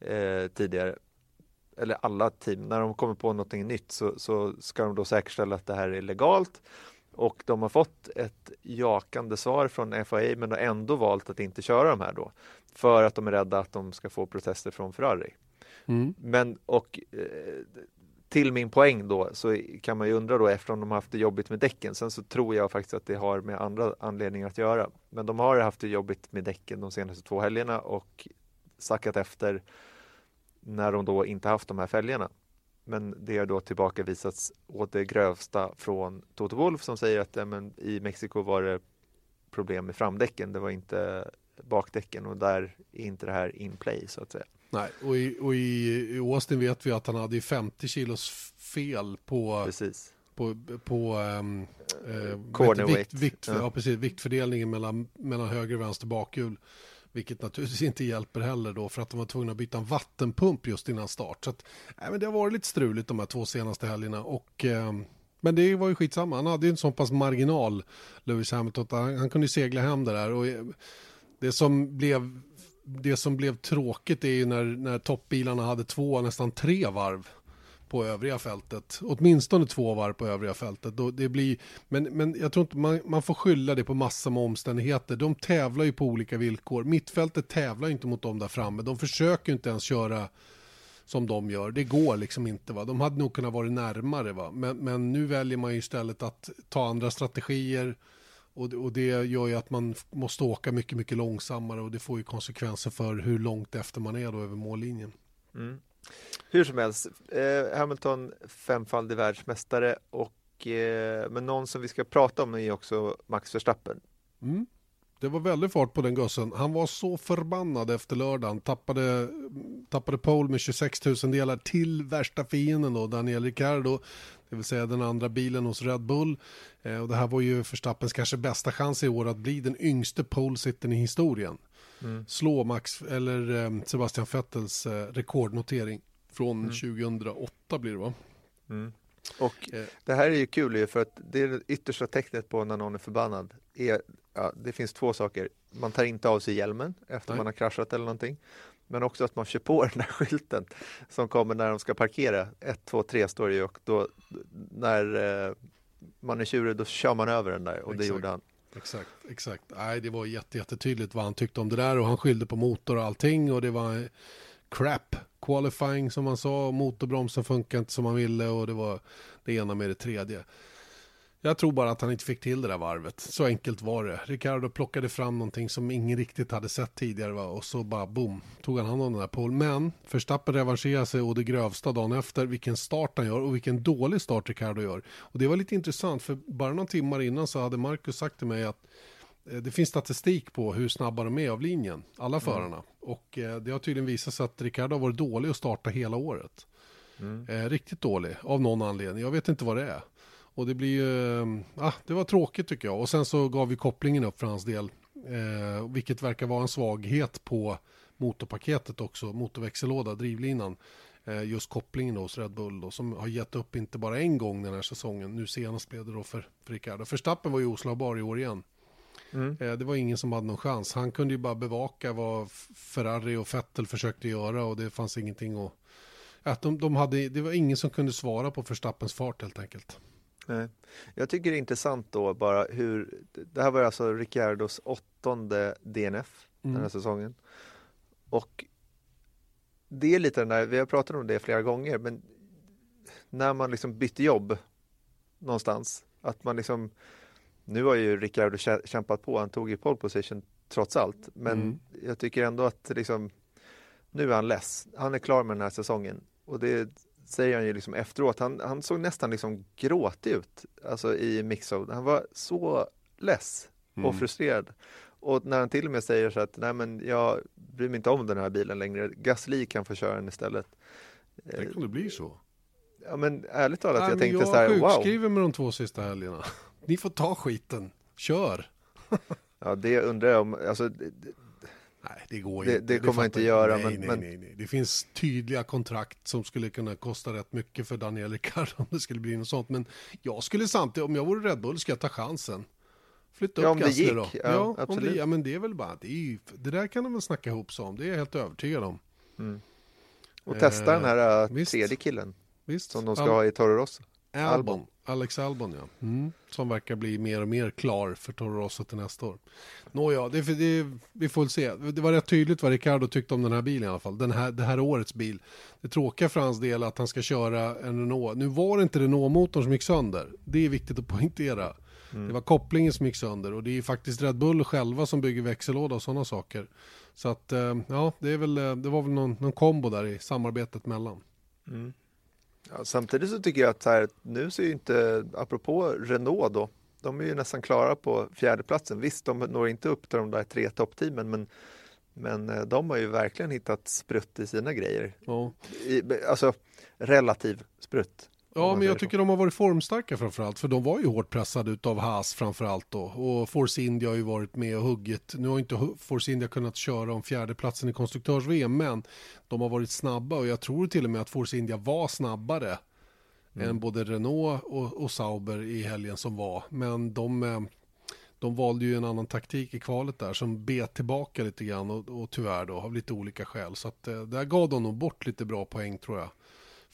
eh, tidigare eller alla team, när de kommer på någonting nytt så, så ska de då säkerställa att det här är legalt och de har fått ett jakande svar från FAA men har ändå valt att inte köra de här då för att de är rädda att de ska få protester från Ferrari. Mm. Men och eh, till min poäng då så kan man ju undra då eftersom de har haft det jobbigt med däcken. Sen så tror jag faktiskt att det har med andra anledningar att göra. Men de har haft det jobbigt med däcken de senaste två helgerna och sackat efter när de då inte haft de här fälgarna. Men det har då tillbakavisats åt det grövsta från Toto Wolf som säger att ja, men, i Mexiko var det problem med framdäcken, det var inte bakdäcken och där är inte det här in play så att säga.
Nej, och i, och i, Austin vet vi att han hade 50 kilos fel på,
Precis.
på, på um,
uh, vikt,
vikt, ja. ja. precis, viktfördelningen mellan, mellan höger och vänster bakhjul. Vilket naturligtvis inte hjälper heller då för att de var tvungna att byta en vattenpump just innan start. Så att, nej, men det har varit lite struligt de här två senaste helgerna. Och, eh, men det var ju skitsamma. Han hade ju en så pass marginal, Lewis Hamilton. Han, han kunde segla hem det där. Och eh, det som blev det som blev tråkigt är ju när, när toppbilarna hade två, nästan tre varv på övriga fältet. Åtminstone två varv på övriga fältet. Då det blir, men, men jag tror inte man, man får skylla det på massor med omständigheter. De tävlar ju på olika villkor. Mittfältet tävlar ju inte mot dem där framme. De försöker ju inte ens köra som de gör. Det går liksom inte. Va? De hade nog kunnat vara närmare. Va? Men, men nu väljer man ju istället att ta andra strategier. Och, och det gör ju att man måste åka mycket, mycket långsammare och det får ju konsekvenser för hur långt efter man är då över mållinjen. Mm.
Hur som helst, eh, Hamilton femfaldig världsmästare och eh, men någon som vi ska prata om är också Max Verstappen.
Mm. Det var väldigt fart på den gossen. Han var så förbannad efter lördagen. Tappade, tappade pole med 26 000 delar till värsta fienden då, Daniel Ricciardo. Det vill säga den andra bilen hos Red Bull. Eh, och det här var ju Verstappens kanske bästa chans i år att bli den yngste Polesittern i historien mm. slå Max, eller eh, Sebastian Vettels eh, rekordnotering från mm. 2008 blir det va? Mm.
Och
Eh.
det här är ju kul ju för att det är det yttersta tecknet på när någon är förbannad. Är, ja, det finns två saker. Man tar inte av sig hjälmen efter
Nej.
man har kraschat eller någonting. Men också att man kör på den där skylten som kommer när de ska parkera. 1, 2, 3 står det ju och då när man är tjurig då kör man över den där och det
Exakt.
gjorde han.
Exakt, exakt. Nej, det var jätte, jättetydligt vad han tyckte om det där och han skyllde på motor och allting och det var eh, crap qualifying som han sa motorbromsen funkar inte som han ville och det var det ena med det tredje. Jag tror bara att han inte fick till det där varvet. Så enkelt var det. Ricardo plockade fram någonting som ingen riktigt hade sett tidigare va? och så bara boom, tog han hand om den där pole. Men Verstappen revanscherar sig och det grövsta dagen efter. Vilken start han gör och vilken dålig start Ricardo gör. Och det var lite intressant för bara några timmar innan så hade Marcus sagt till mig att eh, det finns statistik på hur snabba de är av linjen, alla förarna. Och eh, det har tydligen visat sig att Ricardo har varit dålig att starta hela året. Eh, riktigt dålig, av någon anledning. Jag vet inte vad det är. Och det blir ju, eh, ah, det var tråkigt tycker jag. Och sen så gav vi kopplingen upp för hans del. Eh, vilket verkar vara en svaghet på motorpaketet också, motorväxellåda, drivlinan. Eh, just kopplingen då hos Red Bull då, som har gett upp inte bara en gång den här säsongen. Nu senast blev det då för, för Ricardo. Förstappen var ju oslagbar i år igen.
Mm.
Eh, Det var ingen som hade någon chans. Han kunde ju bara bevaka vad Ferrari och Vettel försökte göra och det fanns ingenting att... Att de, de hade, det var ingen som kunde svara på Verstappens fart helt enkelt.
Nej. Jag tycker det är intressant då bara hur, det här var alltså Ricciardos åttonde DNF den här
Mm.
säsongen. Och det är lite den där, vi har pratat om det flera gånger, men när man liksom bytte jobb någonstans, att man liksom, nu har ju Ricciardo kä- kämpat på, han tog ju pole position trots allt, men
Mm.
jag tycker ändå att liksom, nu är han less, han är klar med den här säsongen och det säger han ju liksom efteråt, han, han såg nästan liksom gråtig ut, alltså i mixzone, han var så less och
Mm.
frustrerad. Och när han till och med säger så att nej men jag bryr mig inte om den här bilen längre, Gasly kan få köra den istället. Eh,
Tänk om det blir så.
Ja men ärligt talat,
Nej,
jag tänkte
jag
så här, wow.
sjukskriver med de två sista helgerna. Ni får ta skiten. Kör.
Ja det undrar jag om, alltså
Nej, det går
Det-
inte.
det kommer
fattar
inte göra,
nej,
men-
nej,
men-
nej, nej. Det finns tydliga kontrakt som skulle kunna kosta rätt mycket för Daniel Ricciardo om det skulle bli något sånt. Men jag skulle samtidigt, om jag vore Red Bull, ska jag ta chansen. Flytta
Ja,
upp
om det gick.
då.
Ja,
om
absolut.
det, ja, men det är väl bara, det, ju, det där kan de väl snacka ihop sig om. Det är jag helt övertygad om.
och testa
Eh,
den här äh,
visst.
tredje killen
Visst?
som de ska
Al-
ha i Toro Rosso.
Albon.
Albon.
Alex Albon, ja. Mm. Som verkar bli mer och mer klar för Toro Rosso till nästa år. Nåja, det, det, vi får väl se. Det var rätt tydligt vad Ricardo tyckte om den här bilen i alla fall. Den här, det här årets bil. Det tråkiga för hans del är att han ska köra en Renault. Nu var det inte Renault-motorn som gick sönder. Det är viktigt att poängtera. Det var kopplingen som gick sönder och det är faktiskt Red Bull själva som bygger växellåda och sådana saker. Så att, eh, ja, det, är väl, eh, det var väl någon, någon kombo där i samarbetet mellan.
Ja, samtidigt så tycker jag att här, nu ser ju inte, apropå Renault då, de är ju nästan klara på fjärdeplatsen. Visst, de når inte upp till de där tre toppteamen, men, men eh, de har ju verkligen hittat sprutt i sina grejer.
Ja.
I, alltså relativ sprutt.
Ja, men jag
säger så.
tycker de har varit formstarka framförallt, för de var ju hårt pressade utav Haas framförallt då. Och Force India har ju varit med och huggit. Nu har inte Force India kunnat köra om fjärdeplatsen i konstruktörs-VM, men de har varit snabba och jag tror till och med att Force India var snabbare än både Renault och, och Sauber i helgen som var. Men de, eh, de valde ju en annan taktik i kvalet där som bet tillbaka lite grann och, och tyvärr då av lite olika skäl. Så att eh, där gav de nog bort lite bra poäng tror jag.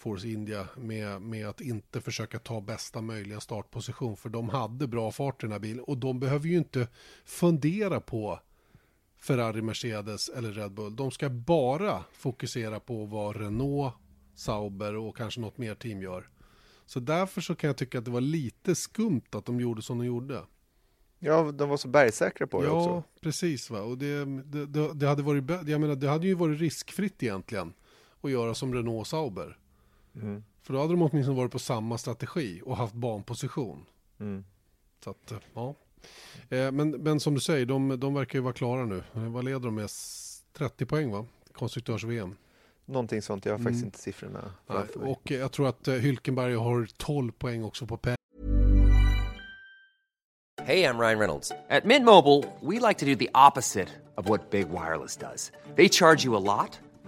Force India med, med att inte försöka ta bästa möjliga startposition för de hade bra fart i den här bilen och de behöver ju inte fundera på Ferrari, Mercedes eller Red Bull. De ska bara fokusera på vad Renault, Sauber och kanske något mer team gör. Så därför så kan jag tycka att det var lite skumt att de gjorde som de gjorde.
Ja, de var så bergsäkra på det
ja,
också.
precis. Va? Och det, det, det, hade varit, jag menar, det hade ju varit riskfritt egentligen att göra som Renault och Sauber.
Mm.
För då hade de åtminstone varit på samma strategi och haft banposition.
Mm.
Så att, eh, ja. Eh, Men, men som du säger, de, de verkar ju vara klara nu. Vad leder de med? S- 30 poäng va? Konstruktörs-VM.
Någonting sånt, jag har faktiskt
Mm.
inte siffrorna
Nej,
framför mig.
Och eh, jag tror att Hülkenberg har 12 poäng också på Perez.
Hey, I'm Ryan Reynolds. At Mint Mobile, we like to do the opposite of what Big Wireless does. They charge you a lot,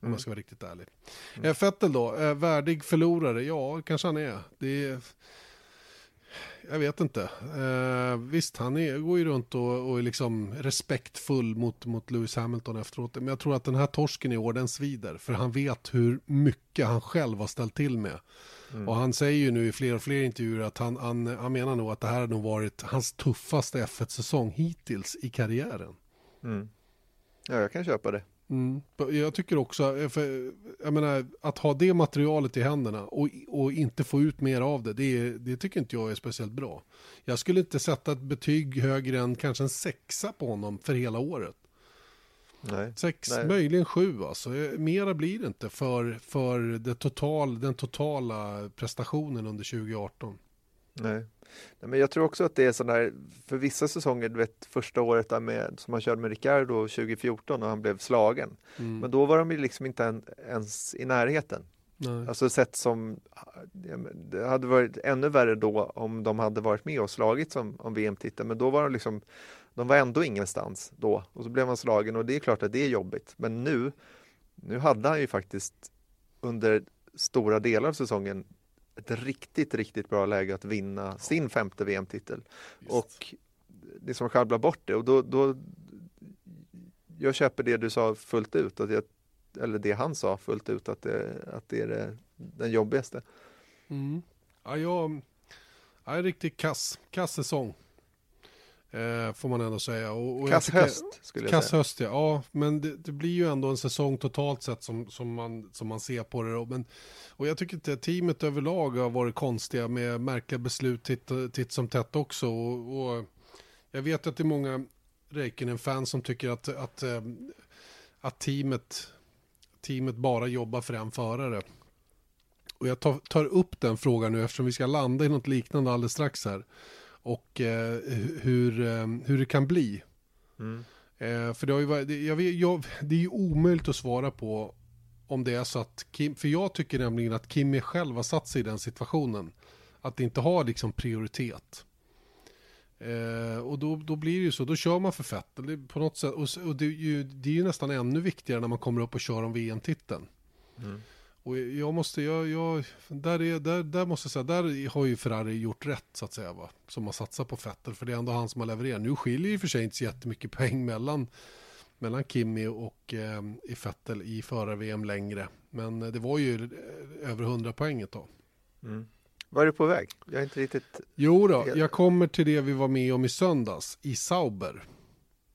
Om
Mm.
jag ska vara riktigt ärlig. Mm. Fettel då, eh, värdig förlorare? Ja, kanske han är. Det är jag vet inte. Eh, visst, han är, går ju runt och, och är liksom respektfull mot, mot Lewis Hamilton efteråt. Men jag tror att den här torsken i år, den svider. För han vet hur mycket han själv har ställt till med.
Mm.
Och han säger ju nu i fler och fler intervjuer att han, han, han menar nog att det här har nog varit hans tuffaste F1-säsong hittills i karriären.
Mm. Ja, jag kan köpa det.
Mm. Jag tycker också, eh, för, jag menar, att ha det materialet i händerna och, och inte få ut mer av det, det, det tycker inte jag är speciellt bra. Jag skulle inte sätta ett betyg högre än kanske en sexa på honom för hela året.
Nej.
Sex,
Nej.
möjligen sju alltså. Eh, Mera blir det inte för, för det total, den totala prestationen under 2018.
Nej. Nej, men jag tror också att det är sån där, för vissa säsonger, du vet första året där med, som han körde med Ricardo 2014 och han blev slagen.
Mm.
Men då var de ju liksom inte en, ens i närheten.
Nej.
Alltså sett som, det hade varit ännu värre då om de hade varit med och slagit som om VM-titeln. Men då var de liksom, de var ändå ingenstans då och så blev man slagen och det är klart att det är jobbigt. Men nu, nu hade han ju faktiskt under stora delar av säsongen ett riktigt, riktigt bra läge att vinna sin femte VM-titel. Och det som sjabblar bort det och då, då jag köper det du sa fullt ut, att jag, eller det han sa fullt ut, att det, att det är det, den jobbigaste.
Mm. Ja, jag, jag är riktigt kass, kass säsong. Eh, får man ändå säga. Och, och
Kass
tycker-
höst skulle jag
Kass
säga.
höst ja. ja, men det, det blir ju ändå en säsong totalt sett som, som, man, som man ser på det. Då. Men, och jag tycker inte teamet överlag har varit konstiga med märkliga beslut titt, titt som tätt också. Och, och jag vet att det är många Räikkönen-fans som tycker att, att, eh, att teamet, teamet bara jobbar för en förare. Och jag tar, tar upp den frågan nu eftersom vi ska landa i något liknande alldeles strax här. Och eh, hur, eh, hur det kan bli.
Mm.
Eh, för det, har ju varit, jag jag, det är ju omöjligt att svara på om det är så att Kim, för jag tycker nämligen att Kimi själv har satt sig i den situationen. Att det inte har liksom prioritet. Eh, och då, då blir det ju så, då kör man för är på något sätt. Och, och det, är ju, det är ju nästan ännu viktigare när man kommer upp och kör om VM-titeln.
Mm.
Och jag måste, jag, jag, där, är, där, där måste jag säga, där har ju Ferrari gjort rätt så att säga va. Som har satsat på Vettel, för det är ändå han som har levererat. Nu skiljer ju för sig inte så jättemycket poäng mellan, mellan Kimi och eh, i Vettel i förar-VM längre. Men det var ju eh, över 100 poäng ett tag.
Mm. Var är du på väg? Jag är inte riktigt...
Jo då, jag kommer till det vi var med om i söndags, i Sauber.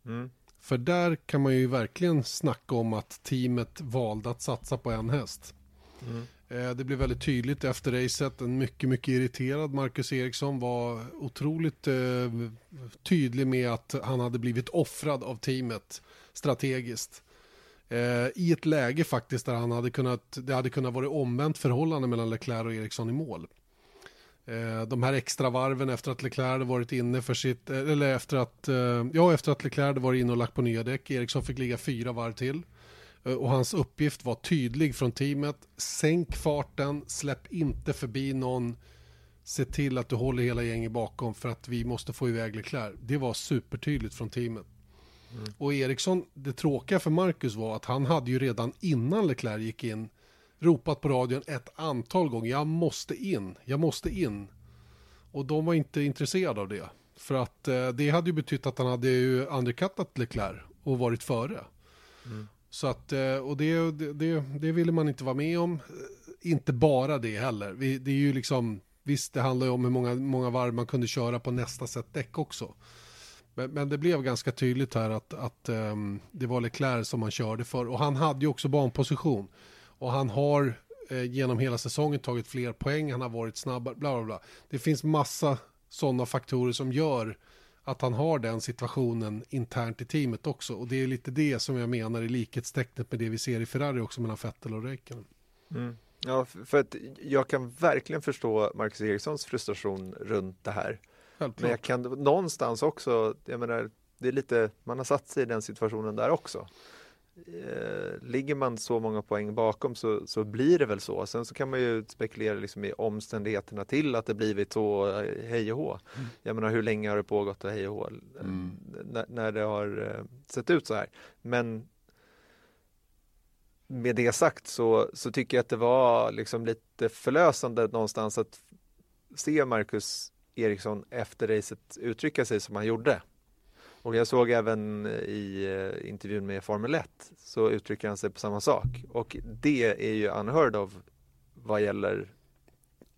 Mm.
För där kan man ju verkligen snacka om att teamet valde att satsa på en häst.
Mm.
Det blev väldigt tydligt efter racet. En mycket, mycket irriterad Marcus Eriksson var otroligt eh, tydlig med att han hade blivit offrad av teamet strategiskt. Eh, I ett läge faktiskt där han hade kunnat, det hade kunnat vara omvänt förhållande mellan Leclerc och Eriksson i mål. Eh, De här extra varven efter att Leclerc hade varit inne för sitt, eh, eller efter att, eh, ja efter att Leclerc hade varit inne och lagt på nya däck. Eriksson fick ligga fyra varv till. Eh, Och hans uppgift var tydlig från teamet. Sänk farten, släpp inte förbi någon. Se till att du håller hela gänget bakom för att vi måste få iväg Leclerc. Det var supertydligt från teamet. Och Eriksson, det tråkiga för Marcus var att han hade ju redan innan Leclerc gick in ropat på radion ett antal gånger. Jag måste in, jag måste in. Och de var inte intresserade av det. För att eh, det hade ju betytt att han hade ju undercuttat Leclerc och varit före. Så att, eh, och det, det, det, ville man inte vara med om. Eh, inte bara det heller. Vi, det är ju liksom, visst det handlar ju om hur många, många varv man kunde köra på nästa set däck också. Men, men det blev ganska tydligt här att, att um, det var Leclerc som man körde för. Och han hade ju också banposition. Och han har eh, genom hela säsongen tagit fler poäng, han har varit snabbare, bla bla bla. Det finns massa sådana faktorer som gör att han har den situationen internt i teamet också. Och det är lite det som jag menar i likhetstecknet med det vi ser i Ferrari också mellan Vettel och Räikkönen.
Mm. Ja, för att jag kan verkligen förstå Marcus Erikssons frustration runt det här.
Självklart.
Men jag kan någonstans också, jag menar, det är lite, man har satt sig i den situationen där också. Eh, ligger man så många poäng bakom så, så blir det väl så. Sen så kan man ju spekulera liksom i omständigheterna till att det blivit så eh, hej och hå. Mm. Jag menar hur länge har det pågått hej och hå mm. när, när det har eh, sett ut så här. Men med det sagt så, så tycker jag att det var liksom lite förlösande någonstans att se Marcus Eriksson efter racet uttrycka sig som han gjorde. Och jag såg även i eh, intervjun med Formel 1 så uttrycker han sig på samma sak. Och det är ju unheard of vad gäller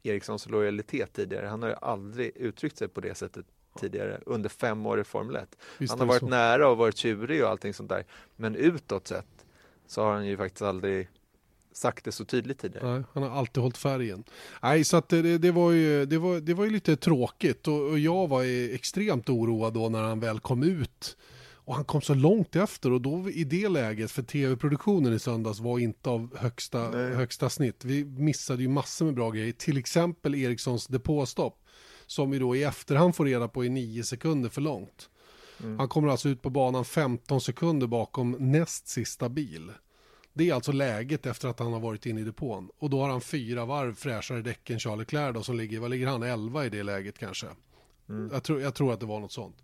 Erikssons lojalitet tidigare. Han har ju aldrig uttryckt sig på det sättet tidigare under fem år i Formel 1. Visst han har varit så. nära och varit tjurig och allting sånt där. Men utåt sett så har han ju faktiskt aldrig sagt det så tydligt tidigare.
Nej, han har alltid hållit färgen. Nej, så att det, det, var ju, det, var, det var ju lite tråkigt och, och jag var extremt oroad då när han väl kom ut. Och han kom så långt efter och då i det läget, för tv-produktionen i söndags var inte av högsta, högsta snitt. Vi missade ju massor med bra grejer, till exempel Erikssons depåstopp. Som vi då i efterhand får reda på är nio sekunder för långt. Mm. Han kommer alltså ut på banan 15 sekunder bakom näst sista bil. Det är alltså läget efter att han har varit inne i depån. Och då har han fyra varv fräschare däck än Charlie Leclerc då, som ligger, vad ligger han, 11 i det läget kanske. Mm. Jag, tror, jag tror att det var något sånt.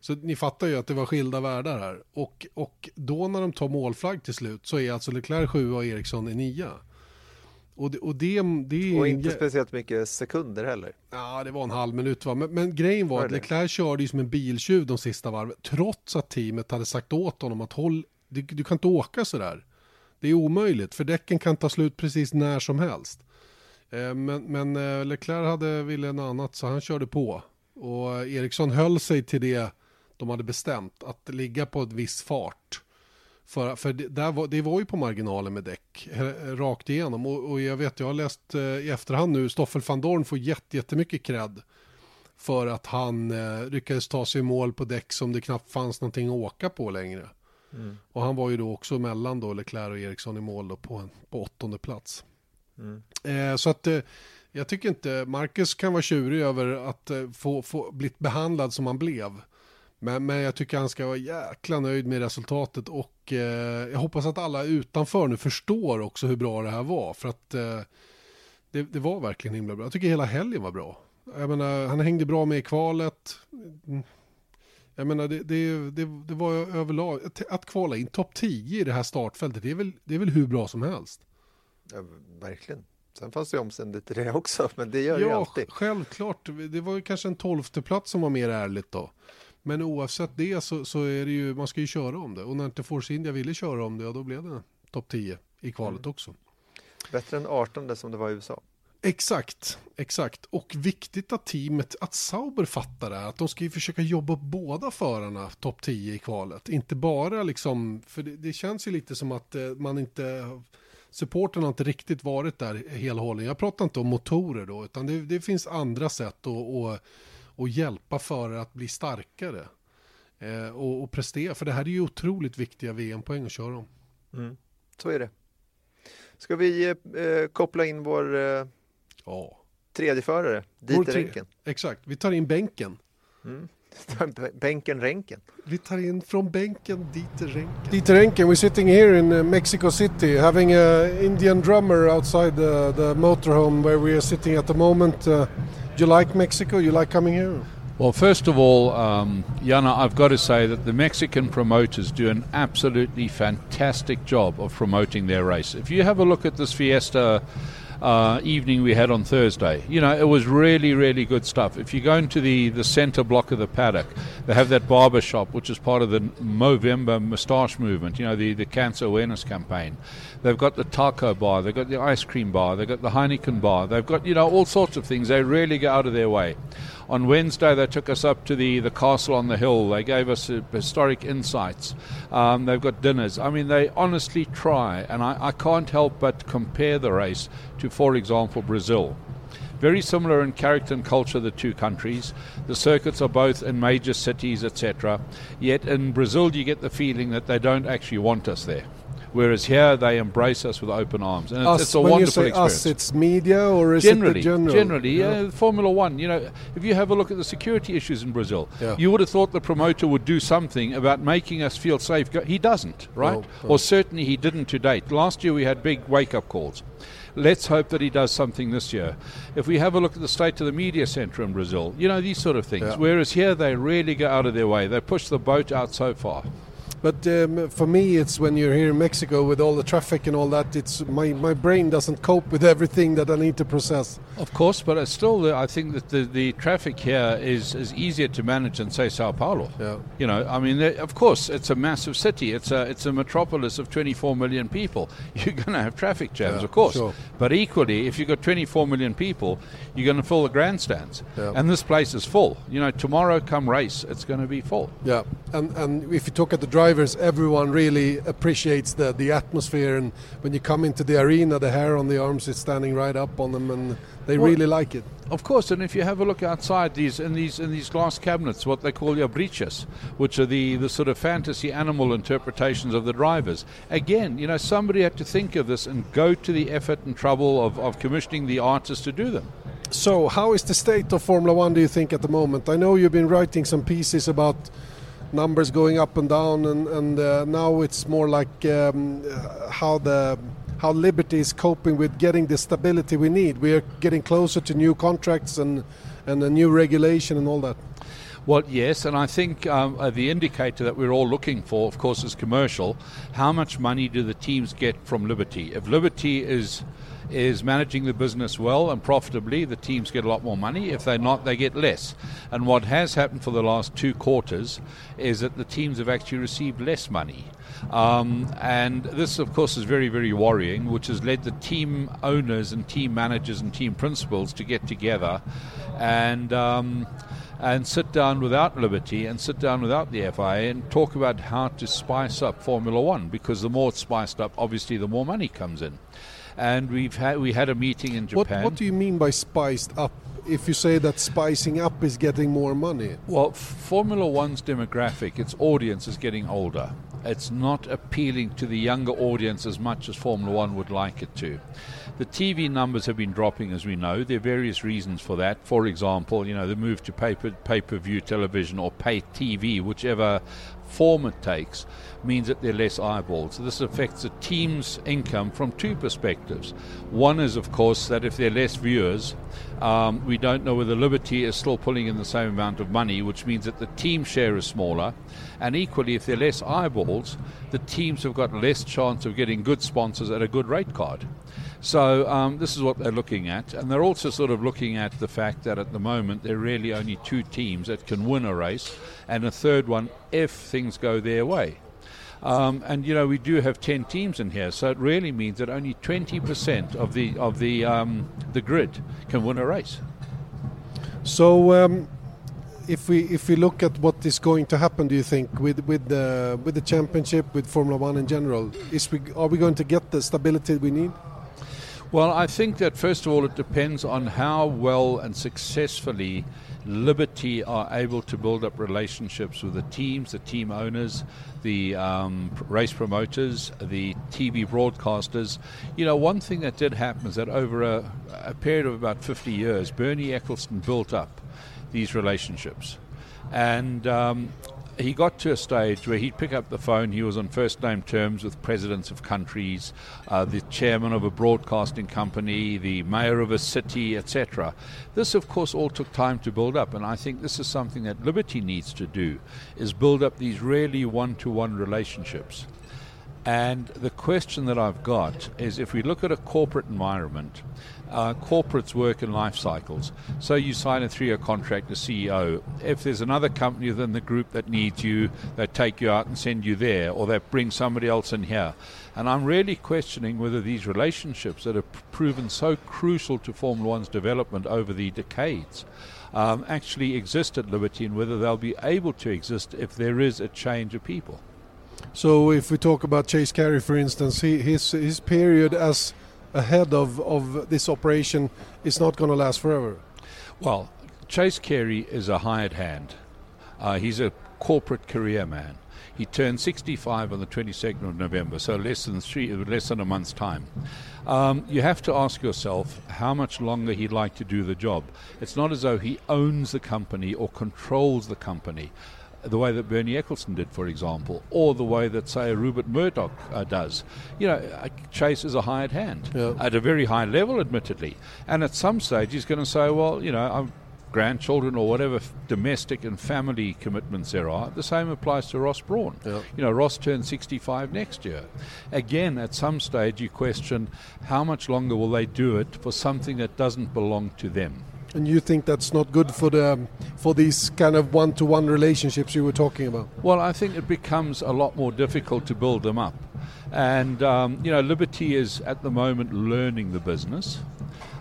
Så ni fattar ju att det var skilda världar här. Och, och då när de tar målflagg till slut så är alltså Leclerc 7 och Eriksson är 9. Och, det, och, det, det
och inte speciellt mycket sekunder heller.
Ja, det var en halv minut va. Men, men grejen var att Leclerc körde ju som en biltjuv de sista varven. Trots att teamet hade sagt åt honom att håll, du, du kan inte åka sådär. Det är omöjligt, för däcken kan ta slut precis när som helst. Eh, men, men eh, Leclerc hade ville en annat så han körde på. Och Eriksson höll sig till det de hade bestämt, att ligga på ett viss fart. För, för det, där var, det var ju på marginalen med däck, eh, rakt igenom. Och, och jag vet, jag har läst i efterhand nu, Stoffel van Dorn får jätte, jättemycket cred. För att han eh, lyckades ta sig i mål på däck som det knappt fanns någonting att åka på längre. Mm. Och han var ju då också mellan då Leclerc och Eriksson i mål då på, en, på åttonde plats. Mm. Eh, så att eh, jag tycker inte, Marcus kan vara tjurig över att eh, få, få blivit behandlad som han blev. Men, men jag tycker han ska vara jäkla nöjd med resultatet och eh, jag hoppas att alla utanför nu förstår också hur bra det här var. För att eh, det, det, var verkligen himla bra. Jag tycker hela helgen var bra. Jag menar, han hängde bra med i kvalet. Jag menar, det, det, det, det var överlag, att kvala in topp 10 i det här startfältet, det är väl, det är väl hur bra som helst.
Ja, verkligen. Sen fanns det omständigt i det också, men det gör ja, det alltid.
Ja, självklart. Det var ju kanske en tolfte plats som var mer ärligt då. Men oavsett det så, så, är det ju, man ska ju köra om det. Och när inte Force India ville köra om det, ja då blev det topp 10 i kvalet mm. också.
Bättre än 18 som det var i USA.
Exakt, exakt. Och viktigt att teamet, att Sauber fattar det, här att de ska ju försöka jobba båda förarna topp 10 i kvalet. Inte bara liksom, för det, det känns ju lite som att eh, man inte, supporten har inte riktigt varit där hela hållen. Jag pratar inte om motorer då, utan det, det finns andra sätt att, att, att hjälpa förare att bli starkare. Eh, och, och, prestera, för det här är ju otroligt viktiga VM-poäng att köra om.
Mm. Så är det. Ska vi eh, eh koppla in vår eh Ja. Tredje förare, Dieter Renken.
Exakt, vi tar in bänken.
Mm. Bänken Renken.
Vi tar in från bänken Dieter Renken. Dieter Renken, we're sitting here in uh, Mexico City having an Indian drummer outside the, the motorhome where we are sitting at the moment. Uh, do you like Mexico? You like coming here?
Well, first of all, um, Jana, I've got to say that the Mexican promoters do an absolutely fantastic job of promoting their race. If you have a look at this Fiesta uh, evening we had on Thursday. You know, it was really, really good stuff. If you go into the, the centre block of the paddock, they have that barber shop, which is part of the Movember moustache movement, you know, the, the cancer awareness campaign. They've got the taco bar, they've got the ice cream bar, they've got the Heineken bar, they've got, you know, all sorts of things. They really go out of their way. On Wednesday, they took us up to the, the castle on the hill. They gave us uh, historic insights. Um, they've got dinners. I mean, they honestly try, and I, I can't help but compare the race to, for example, Brazil. Very similar in character and culture, the two countries. The circuits are both in major cities, etc. Yet in Brazil, you get the feeling that they don't actually want us there. Whereas here they embrace us with open arms, and it's,
Us,
it's a
when you
wonderful
say
experience
us, it's media or is
generally,
it the general?
generally,
Yeah.
yeah. Formula One. You know, if you have a look at the security issues in Brazil,
Yeah.
you would have thought the promoter would do something about making us feel safe. He doesn't, right?
No, no.
Or certainly he didn't to date. Last year we had big wake-up calls. Let's hope that he does something this year. If we have a look at the state of the media centre in Brazil, you know these sort of things.
Yeah.
Whereas here they really go out of their way. They push the boat out so far.
But um, for me, it's when you're here in Mexico with all the traffic and all that. It's my, my brain doesn't cope with everything that I need to process.
Of course, but still, I think that the, the traffic here is, is easier to manage than, say, Sao Paulo.
Yeah.
You know, I mean, of course, it's a massive city. It's a, it's a metropolis of 24 million people. You're going to have traffic jams,
Yeah,
of course.
sure.
But equally, if you've got 24 million people, you're going to fill the grandstands.
Yeah.
And this place is full. You know, tomorrow come race, it's going to be full.
Yeah, and and if you talk at the drivers, everyone really appreciates the the atmosphere, and when you come into the arena, the hair on the arms is standing right up on them, and they
Well-
really like it.
Of course, and if you have a look outside these in these in these glass cabinets, what they call your breeches, which are the, the sort of fantasy animal interpretations of the drivers. Again, you know, somebody had to think of this and go to the effort and trouble of, of commissioning the artists to do them.
So, how is the state of Formula One? Do you think at the moment? I know you've been writing some pieces about numbers going up and down, and and uh, now it's more like um, how the how Liberty is coping with getting the stability we need. We are getting closer to new contracts and and a new regulation and all that.
Well, yes, and I think um, uh, the indicator that we're all looking for, of course, is commercial. How much money do the teams get from Liberty? If Liberty is is managing the business well and profitably, the teams get a lot more money. If they're not, they get less. And what has happened for the last two quarters is that the teams have actually received less money. Um, and this, of course, is very, very worrying, which has led the team owners and team managers and team principals to get together and. Um, and sit down without Liberty and sit down without the FIA and talk about how to spice up Formula One because the more it's spiced up, obviously, the more money comes in. And we've had we had a meeting in
What,
Japan.
what do you mean by spiced up? If you say that spicing up is getting more money,
Well, Formula One's demographic, its audience is getting older. It's not appealing to the younger audience as much as Formula One would like it to. The TV numbers have been dropping, as we know. There are various reasons for that. For example, you know, the move to paper, pay-per-view television or pay TV, whichever form it takes, means that there are less eyeballs. So this affects the team's income from two perspectives. One is, of course, that if there are less viewers, um, we don't know whether Liberty is still pulling in the same amount of money, which means that the team share is smaller. And equally, if there are less eyeballs, the teams have got less chance of getting good sponsors at a good rate card. So um, this is what they're looking at, and they're also sort of looking at the fact that at the moment there are really only two teams that can win a race, and a third one if things go their way. Um, and you know we do have ten teams in here, so it really means that only twenty percent of the of the um, the grid can win a race.
So, um, if we if we look at what is going to happen, do you think with with the with the championship, with Formula One in general, is we are we going to get the stability we need?
Well, I think that first of all, it depends on how well and successfully Liberty are able to build up relationships with the teams, the team owners, the um, race promoters, the TV broadcasters. You know, one thing that did happen is that over a, a period of about 50 years, Bernie Eccleston built up these relationships. And um, he got to a stage where he'd pick up the phone. He was on first name terms with presidents of countries, uh, the chairman of a broadcasting company, the mayor of a city, etc. This, of course, all took time to build up, and I think this is something that Liberty needs to do: is build up these really one-to-one relationships. And the question that I've got is if we look at a corporate environment, uh, corporates work in life cycles. So you sign a three year contract as CEO. If there's another company within the group that needs you, they take you out and send you there, or they bring somebody else in here. And I'm really questioning whether these relationships that have proven so crucial to Formula One's development over the decades um, actually exist at Liberty and whether they'll be able to exist if there is a change of people.
So, if we talk about Chase Carey, for instance, he, his his period as ahead of, of this operation is not going to last forever?
Well, Chase Carey is a hired hand. Uh, he's a corporate career man. He turned 65 on the 22nd of November, so less than three, less than a month's time. Um, you have to ask yourself how much longer he'd like to do the job. It's not as though he owns the company or controls the company the way that Bernie Eccleston did, for example, or the way that, say, Rupert Murdoch uh, does. You know, uh, Chase is a hired hand
Yeah.
at a very high level, admittedly. And at some stage, he's going to say, well, you know, I'm grandchildren or whatever f- domestic and family commitments there are. The same applies to Ross Braun.
Yeah.
You know, Ross turns 65 next year. Again, at some stage, you question how much longer will they do it for something that doesn't belong to them.
And you think that's not good for the for these kind of one-to-one relationships you were talking about?
Well, I think it becomes a lot more difficult to build them up. And, um, you know, Liberty is at the moment learning the business.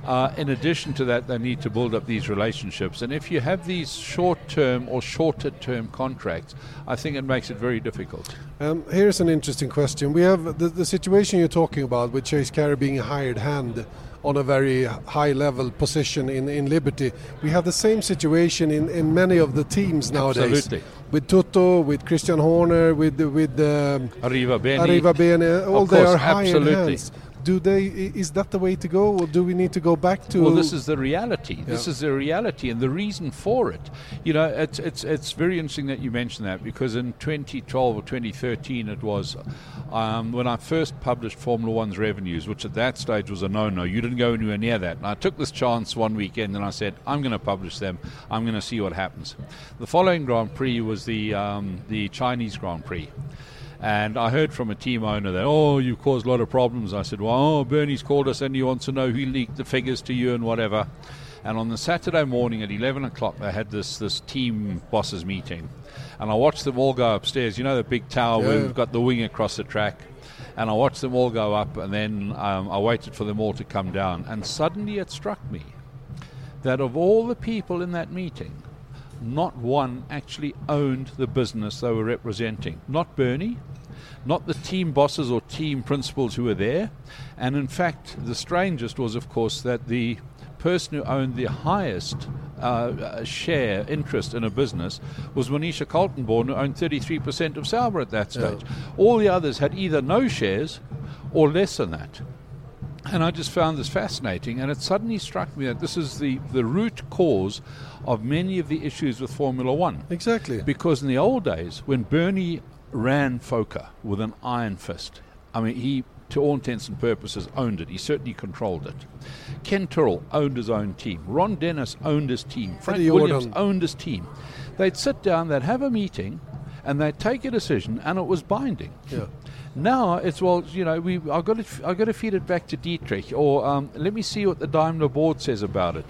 Uh, in addition to that, they need to build up these relationships. And if you have these short term or shorter term contracts, I think it makes it very difficult.
Um, here's an interesting question. We have the, the situation you're talking about with Chase Carey being a hired hand on a very high level position in, in Liberty. We have the same situation in, in many of the teams nowadays.
Absolutely.
With Toto, with Christian Horner, with with um,
Arriva Bene.
Arriva Bene, all
Of
they are hired
absolutely.
hands. Do they? Is that the way to go, or do we need to go back to?
Well, this is the reality. This is the reality, and the reason for it. You know, it's it's it's very interesting that you mentioned that because in 2012 or 2013 it was um, when I first published Formula One's revenues, which at that stage was a no-no. You didn't go anywhere near that. And I took this chance one weekend, and I said, I'm going to publish them. I'm going to see what happens. The following Grand Prix was the um, the Chinese Grand Prix. And I heard from a team owner that, oh, you've caused a lot of problems. I said, well, oh, Bernie's called us and he wants to know who leaked the figures to you and whatever. And on the Saturday morning at 11 o'clock, they had this, this team bosses meeting. And I watched them all go upstairs. You know, the big tower where we've got the wing across the track. And I watched them all go up, and then um, I waited for them all to come down. And suddenly it struck me that of all the people in that meeting, not one actually owned the business they were representing. Not Bernie, not the team bosses or team principals who were there. And in fact, the strangest was, of course, that the person who owned the highest uh, uh, share interest in a business was Monisha Kaltenborn, who owned 33% of Sauber at that stage. All the others had either no shares or less than that. And I just found this fascinating, and it suddenly struck me that this is the, the root cause of many of the issues with Formula One.
exactly.
Because in the old days, when Bernie ran FOCA with an iron fist, I mean, he, to all intents and purposes, owned it. He certainly controlled it. Ken Turrell owned his own team. Ron Dennis owned his team. Frank
Eddie
Williams
Jordan.
owned his team. They'd sit down, they'd have a meeting, and they'd take a decision, and it was binding.
Yeah.
Now it's well, you know, we I've got to I've got to feed it back to Dietrich, or um, let me see what the Daimler board says about it,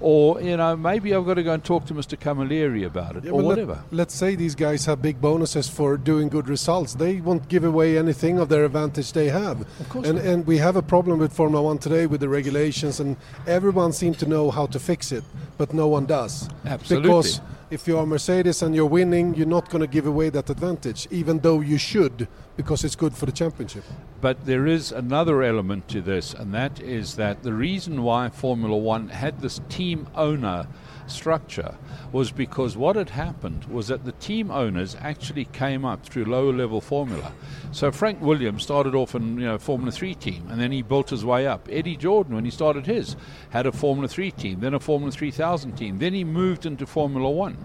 or you know, maybe I've got to go and talk to Mr. Camilleri about it,
Yeah,
or
but let-
whatever.
let's say these guys have big bonuses for doing good results. They won't give away anything of their advantage they have.
Of course
and
not.
and we have a problem with Formula One today with the regulations, and everyone seems to know how to fix it, but no one does.
Absolutely.
Because if you are Mercedes and you're winning, you're not going to give away that advantage, even though you should, because it's good for the championship.
But there is another element to this, and that is that the reason why Formula One had this team owner structure was because what had happened was that the team owners actually came up through lower level formula. So Frank Williams started off in you know Formula 3 team and then he built his way up. Eddie Jordan when he started his had a Formula 3 team, then a Formula 3000 team, then he moved into Formula 1.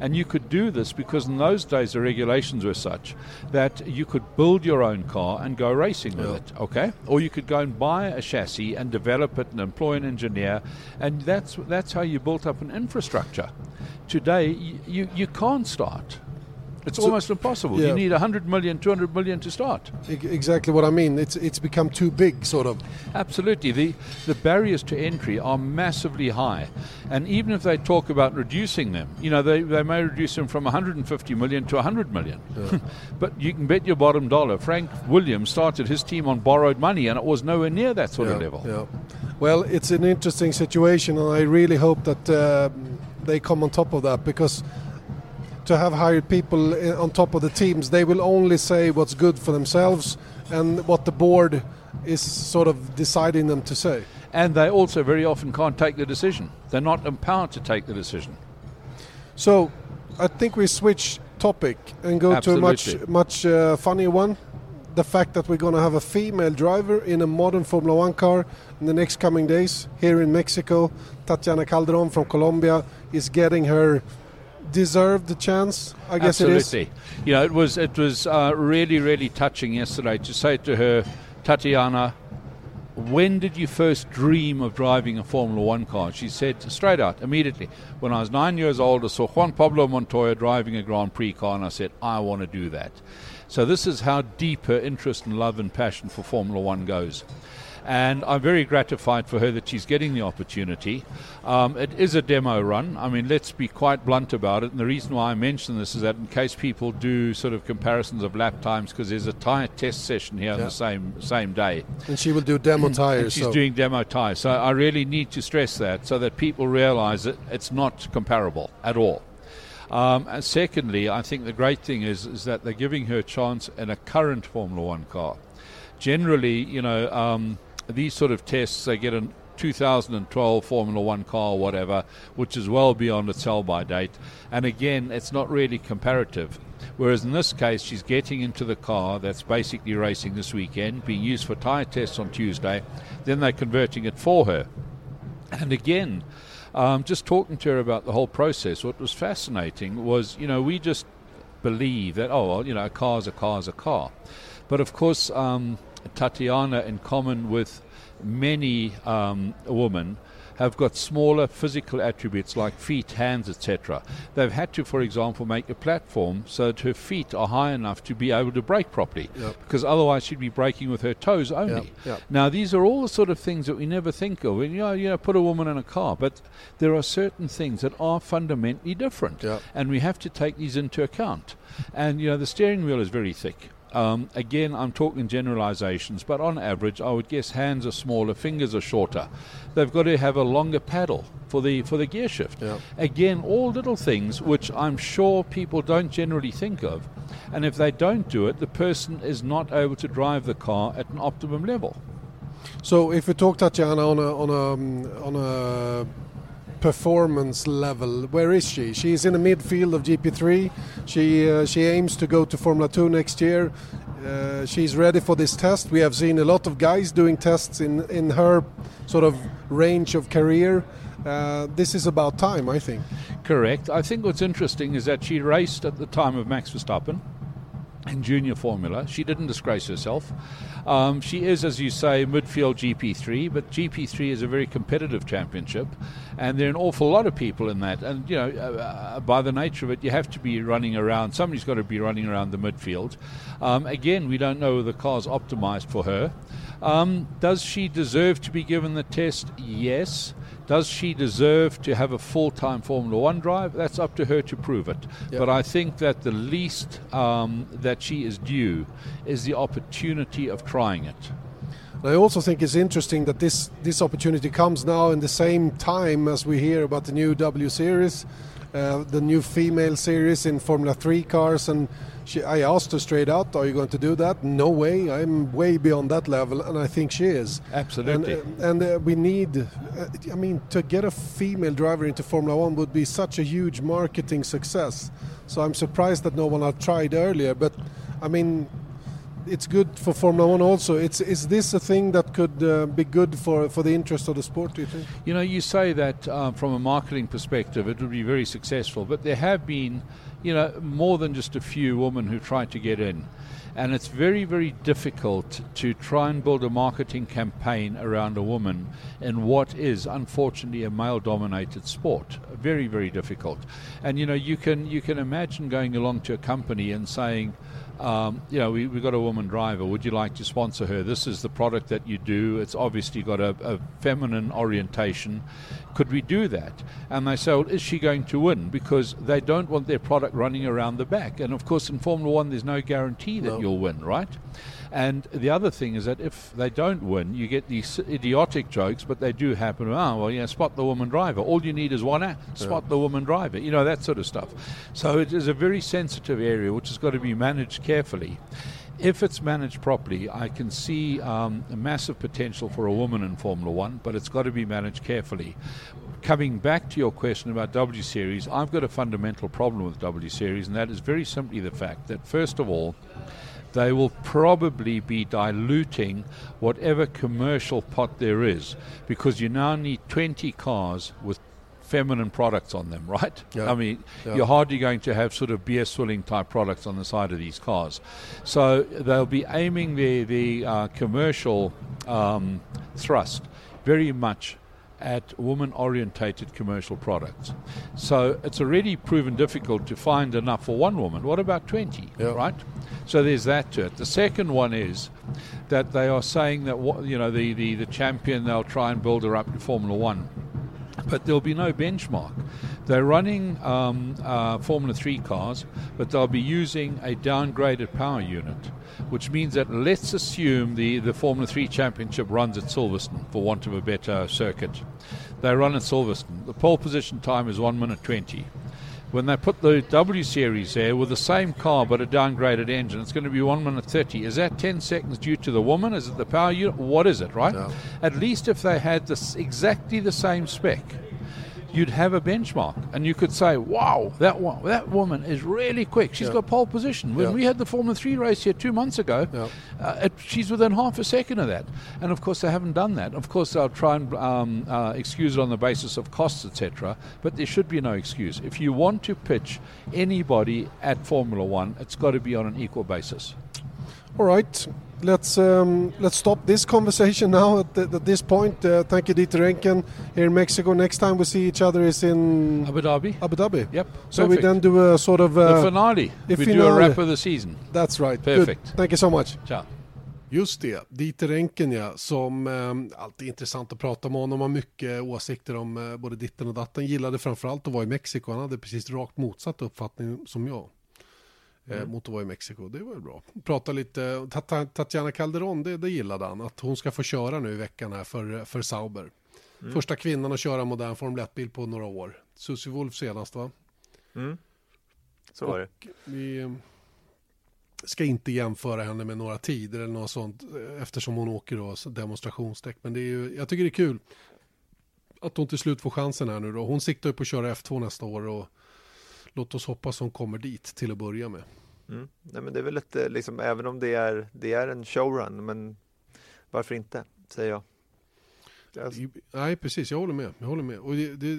And you could do this because in those days the regulations were such that you could build your own car and go racing with it, okay? Or you could go and buy a chassis and develop it and employ an engineer, and that's that's how you built up an infrastructure. Today, you, you, you can't start. It's
So-
almost impossible.
yeah.
You need 100 million, 200 million to start.
Exactly what I mean. It's it's become too big, sort of.
Absolutely. The, the barriers to entry are massively high. And even if they talk about reducing them, you know, they, they may reduce them from 150 million to 100 million. but you can bet your bottom dollar. Frank Williams started his team on borrowed money and it was nowhere near that sort of level.
Yeah. Well, it's an interesting situation, and I really hope that uh, they come on top of that because to have hired people on top of the teams, they will only say what's good for themselves and what the board is sort of deciding them to say.
And they also very often can't take the decision. They're not empowered to take the decision.
So, I think we switch topic and go
Absolutely.
to a much much uh, funnier one. The fact that we're going to have a female driver in a modern Formula One car in the next coming days here in Mexico. Tatiana Calderon from Colombia is getting her deserved the chance. I guess
Absolutely.
it
You know, it was it was uh, really really touching yesterday to say to her, Tatiana, when did you first dream of driving a Formula One car? She said straight out, immediately. When I was nine years old, I saw Juan Pablo Montoya driving a Grand Prix car, and I said, I want to do that. So this is how deep her interest and love and passion for Formula One goes. And I'm very gratified for her that she's getting the opportunity. Um, it is a demo run. I mean, let's be quite blunt about it. And the reason why I mention this is that in case people do sort of comparisons of lap times, because there's a tire test session here on the same same day.
and she will do demo
And
tires.
she's
so-
doing demo tires. So I really need to stress that so that people realize that it's not comparable at all. Um, and secondly, I think the great thing is, is that they're giving her a chance in a current Formula One car. Generally, you know, um, these sort of tests, they get a 2012 Formula One car or whatever, which is well beyond its sell by date. And again, it's not really comparative. Whereas in this case, she's getting into the car that's basically racing this weekend, being used for tyre tests on Tuesday, then they're converting it for her. And again, um, just talking to her about the whole process, what was fascinating was, you know, we just believe that, oh, well, you know, a car's a car's a car. But of course, um, Tatiana, in common with many um, women, have got smaller physical attributes like feet, hands, etc. They've had to, for example, make a platform so that her feet are high enough to be able to brake properly,
Yep.
because otherwise she'd be braking with her toes only.
yep.
Now, these are all the sort of things that we never think of. When you know, you know, put a woman in a car, but there are certain things that are fundamentally different,
Yep.
and we have to take these into account. And you know, the steering wheel is very thick. Um, again, I'm talking generalizations, but on average, I would guess hands are smaller, fingers are shorter. They've got to have a longer paddle for the for the gear shift.
Yeah.
Again, all little things which I'm sure people don't generally think of, and if they don't do it, the person is not able to drive the car at an optimum level.
So if we talk Tatiana on a on a um, on a performance level, where is she? She's in the midfield of GP3. She uh, she aims to go to Formula 2 next year. Uh, she's ready for this test. We have seen a lot of guys doing tests in in her sort of range of career. Uh, this is about time, I think.
Correct. I think what's interesting is that she raced at the time of Max Verstappen in junior formula. She didn't disgrace herself. Um, she is, as you say, midfield GP3, but GP3 is a very competitive championship, and there are an awful lot of people in that. And you know, uh, uh, by the nature of it, you have to be running around. Somebody's got to be running around the midfield. Um, again, we don't know the car's optimized for her. Um, does she deserve to be given the test? Yes. Does she deserve to have a full time Formula One drive? That's up to her to prove it.
Yep.
But I think that the least um, that she is due is the opportunity of trying it.
I also think it's interesting that this this opportunity comes now in the same time as we hear about the new W Series, uh, the new female series in Formula Three cars, and she, I asked her straight out, "Are you going to do that?" No way. I'm way beyond that level, and I think she is.
Absolutely.
And, uh, and uh, we need, uh, I mean, to get a female driver into Formula One would be such a huge marketing success. So I'm surprised that no one had tried earlier. But I mean, it's good for Formula One also. It's is this a thing that could uh, be good for for the interest of the sport? Do you think?
You know, you say that um, from a marketing perspective, it would be very successful, but there have been, you know, more than just a few women who try to get in. And it's very, very difficult to try and build a marketing campaign around a woman in what is unfortunately a male dominated sport. Very, very difficult. And you know, you can you can imagine going along to a company and saying, um, you know, we, we've got a woman driver. Would you like to sponsor her? This is the product that you do. It's obviously got a, a feminine orientation. Could we do that? And they say, well, is she going to win? Because they don't want their product running around the back. And of course, in Formula One, there's no guarantee that
No.
you'll win, right? And the other thing is that if they don't win, you get these idiotic jokes, but they do happen. Oh, well, yeah, spot the woman driver. All you need is one act, spot the woman driver. You know, that sort of stuff. So it is a very sensitive area which has got to be managed carefully. if it's managed properly, I can see um, a massive potential for a woman in Formula One, but it's got to be managed carefully. Coming back to your question about W Series, I've got a fundamental problem with W Series, and that is very simply the fact that, first of all, they will probably be diluting whatever commercial pot there is because you now need 20 cars with feminine products on them, right?
Yeah.
I mean,
Yeah.
you're hardly going to have sort of beer swilling type products on the side of these cars. So they'll be aiming the, the uh, commercial um, thrust very much at woman orientated commercial products. So it's already proven difficult to find enough for one woman. What about 20,
Yeah.
right? So there's that to it. The second one is that they are saying that, you know, the, the, the champion, they'll try and build her up to Formula One but there'll be no benchmark. They're running um, uh, Formula 3 cars, but they'll be using a downgraded power unit, which means that let's assume the, the Formula 3 championship runs at Silverstone, for want of a better circuit. They run at Silverstone. The pole position time is 1 minute 20. When they put the W series there with the same car but a downgraded engine, it's going to be 1 minute 30. Is that 10 seconds due to the woman? Is it the power unit? What is it, right? At least if they had this exactly the same spec, you'd have a benchmark, and you could say, "Wow, that one, that woman is really quick. She's
Yeah.
got pole position." When
Yeah.
we had the Formula Three race here two months ago,
Yeah.
uh, it, she's within half a second of that. And of course, they haven't done that. Of course, they'll try and um, uh, excuse it on the basis of costs, etc. But there should be no excuse. If you want to pitch anybody at Formula One, it's got to be on an equal basis.
All right, let's um, let's stop this conversation now at, th- at this point. Uh, thank you, Dieter Enken here in Mexico. Next time we see each other is in
Abu Dhabi.
Abu Dhabi.
Yep.
So we
perfect.
then do a sort of.
the
Uh,
finale.
the
we do a
finale.
wrap of the season.
that's right.
Perfect.
Good. Thank you so much.
Ciao.
Just det, Dieter Enken ja, som eh, alltid är intressant att prata med honom, har mycket åsikter om eh, både ditten och datten, gillade framförallt att vara i Mexiko, han hade precis rakt motsatt uppfattning som jag. Eh, mot att vara i Mexiko, det var väl bra. Prata lite, Tat- Tatjana Calderon, det, det gillade han, att hon ska få köra nu i veckan här för, för Sauber. Första kvinnan att köra modern Formel 1-bil på några år. Susie Wolf senast va?
Mm. Så var det.
Vi eh, ska inte jämföra henne med några tider eller något sånt eh, eftersom hon åker då demonstrationsdäck. Men det är ju, jag tycker det är kul att hon till slut får chansen här nu då. Hon siktar ju på att köra F2 nästa år och låt oss hoppas hon kommer dit till att börja med.
Mm. Nej, men det är väl lite, liksom, även om det är, det är en showrun, men varför inte, säger jag. Alltså,
Nej, precis, jag håller med. Jag håller med. Och det, det,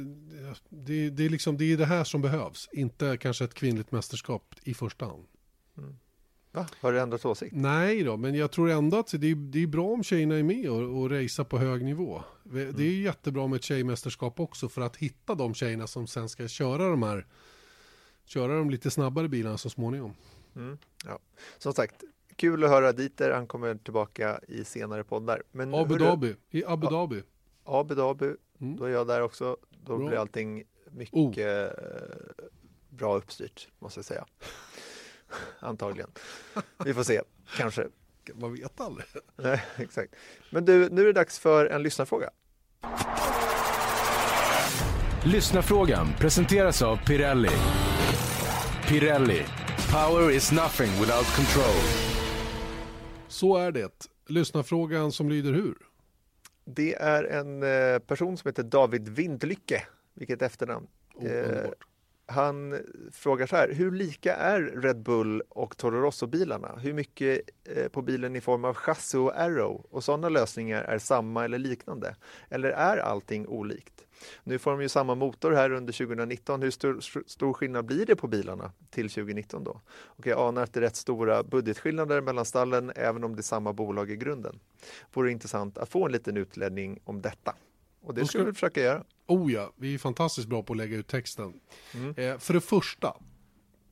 det, det, är liksom, det är det här som behövs, inte kanske ett kvinnligt mästerskap i första hand.
va? Har du ändrat åsikt?
Nej då, men jag tror ändå att det är, det är bra om tjejerna är med och, och racea på hög nivå. Det är jättebra med ett tjejmästerskap också för att hitta de tjejerna som sen ska köra de här köra de lite snabbare bilarna så småningom.
Mm. Ja. Som sagt, kul att höra Dieter, han kommer tillbaka i senare poddar. Men
Abu
hörru,
Dhabi, i Abu
Ja.
Dhabi.
Abu Dhabi,
Mm.
då är jag där också. Då
Bra.
blir allting mycket
Oh.
eh, bra uppstyrt, måste jag säga. Antagligen. Vi får se, kanske.
Man vet aldrig.
Nej, exakt. Men du, nu är det dags för en lyssnarfråga.
Lyssnarfrågan presenteras av Pirelli. Pirelli. Power is nothing without control.
Så är det. Lyssna-frågan som lyder hur?
Det är en eh, person som heter David Vindlycke, vilket efternamn.
Oh,
Eh, han frågar så här, hur lika är Red Bull och Toro Rosso-bilarna? Hur mycket eh, på bilen i form av chassi och arrow och sådana lösningar är samma eller liknande? Eller är allting olikt? Nu får de ju samma motor här under 2019. Hur stor, stor skillnad blir det på bilarna till 2019 då? Och jag anar att det är rätt stora budgetskillnader mellan stallen även om det är samma bolag i grunden. Vore intressant att få en liten utläggning om detta. Och det ska- vi försöka göra.
Oh ja, vi är fantastiskt bra på att lägga ut texten.
Mm.
Eh, för det första,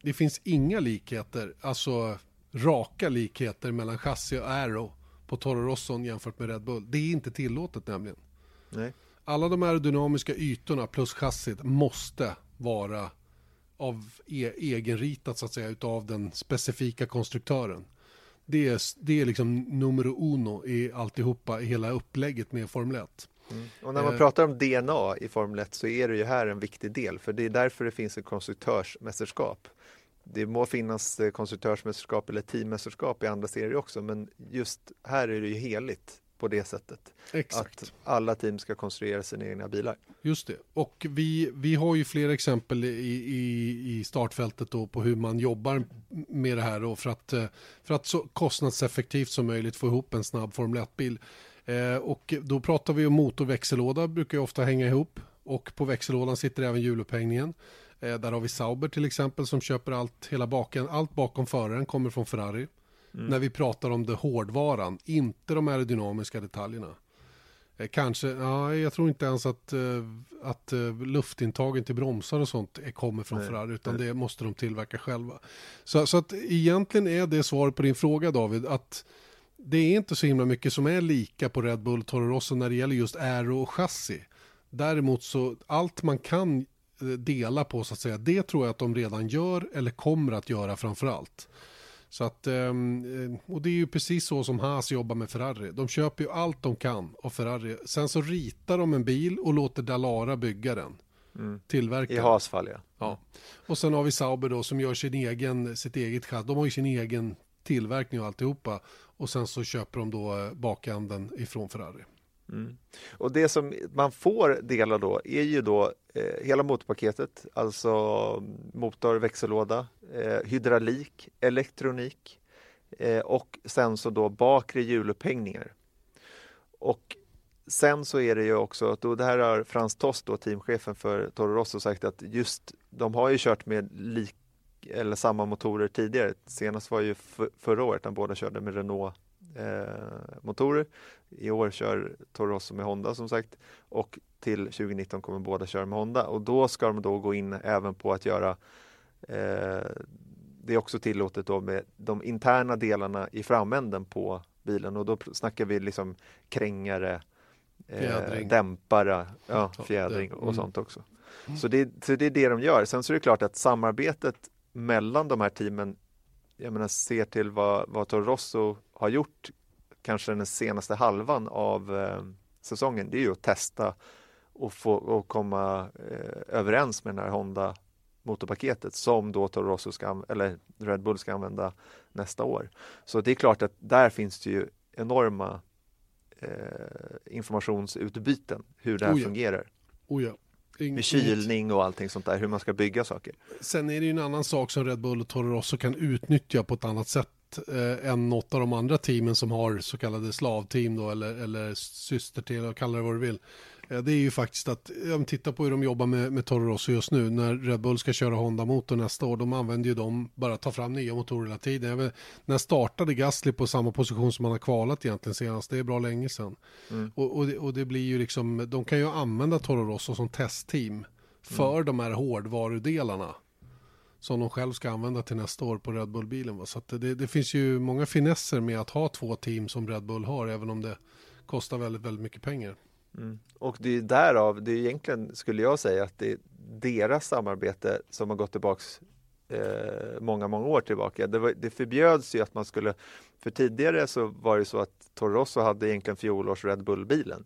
det finns inga likheter, alltså raka likheter mellan chassi och aero på Toro Rosson jämfört med Red Bull. Det är inte tillåtet nämligen.
Nej.
Alla de aerodynamiska ytorna plus chassit måste vara av e- egenritat så att säga utav den specifika konstruktören. Det är, det är liksom numero uno i alltihopa, i hela upplägget med Formel 1.
Och när man
Eh.
pratar om DNA i Formel 1 så är det ju här en viktig del, för det är därför det finns ett konstruktörsmästerskap. det må finnas eh, konstruktörsmästerskap eller teammästerskap i andra serier också, men just här är det ju heligt på det sättet.
Exakt.
Att alla team ska konstruera sina egna bilar.
Just det. Och vi, vi har ju fler exempel i, i, i startfältet då på hur man jobbar med det här då för att, eh, för att så kostnadseffektivt som möjligt få ihop en snabb Formel 1-bil. Eh, och då pratar vi om motorväxellåda, brukar ju ofta hänga ihop. Och på växellådan sitter även hjulupphängningen. Eh, där har vi Sauber till exempel som köper allt, hela baken, allt bakom föraren kommer från Ferrari. Mm. När vi pratar om det hårdvaran, inte de aerodynamiska detaljerna. Eh, kanske, ja, jag tror inte ens att, eh, att eh, luftintagen till bromsar och sånt kommer från Nej. Ferrari, utan det måste de tillverka själva. Så, så att egentligen är det svaret på din fråga David, att det är inte så himla mycket som är lika på Red Bull Toro Rosso när det gäller just aero och chassi. Däremot så allt man kan dela på så att säga, det tror jag att de redan gör eller kommer att göra framför allt. Så att, ehm, och det är ju precis så som Haas jobbar med Ferrari. De köper ju allt de kan av Ferrari. Sen så ritar de en bil och låter Dalara bygga den. Mm. Tillverka.
I Haas fall ja.
ja. Och sen har vi Sauber då som gör sin egen, sitt eget chassi. De har ju sin egen tillverkning och alltihopa. Och sen så köper de då eh, bakänden ifrån Ferrari.
Mm. Och det som man får dela då är ju då eh, hela motorpaketet, alltså mm, motor, växellåda, eh, hydraulik, elektronik eh, och sen så då bakre hjulupphängningar. Och sen så är det ju också, att då, det här har Frans Tost, då, teamchefen för Toro Rosso, sagt att just de har ju kört med lik, eller samma motorer tidigare. Senast var ju förra året när båda körde med Renault eh, motorer. I år kör Toro Rosso med Honda som sagt och till 2019 kommer båda köra med Honda och då ska de då gå in även på att göra eh, det är också tillåtet då med de interna delarna i framänden på bilen och då snackar vi liksom krängare, eh, dämpare, ja, fjädring och mm. sånt också. Mm. Så, det, så det är det de gör. Sen så är det klart att samarbetet mellan de här teamen, jag menar ser till vad, vad Toro Rosso har gjort kanske den senaste halvan av eh, säsongen, det är ju att testa och få och komma eh, överens med den här Honda motorpaketet som då Toro Rosso ska, eller Red Bull ska använda nästa år. Så det är klart att där finns det ju enorma eh, informationsutbyten hur det här
oh ja.
fungerar.
Oh ja.
Med kylning och allting sånt där, hur man ska bygga saker.
Sen är det ju en annan sak som Red Bull och Toro Rosso kan utnyttja på ett annat sätt eh, än något av de andra teamen som har så kallade slavteam då, eller, eller systerteam, kalla det vad du vill. Eh, det är ju faktiskt att, om tittar på hur de jobbar med, med Toro Rosso just nu, när Red Bull ska köra Honda-motor nästa år, de använder ju dem, bara ta fram nya motorer hela tiden. Vet, när startade Gasly på samma position som han har kvalat egentligen senast? Det är bra länge sedan. Mm. Och, och, det, och, det, blir ju liksom, de kan ju använda Toro Rosso som testteam för mm. de här hårdvarudelarna som de själv ska använda till nästa år på Red Bull-bilen. Så det, det, finns ju många finesser med att ha två team som Red Bull har, även om det kostar väldigt, väldigt mycket pengar.
Mm. Och det är därav, det är egentligen skulle jag säga att det är deras samarbete som har gått tillbaks eh, många, många år tillbaka. Det, var, det förbjöds ju att man skulle, för tidigare så var det så att Toro Rosso hade egentligen fjolårs Red Bull-bilen.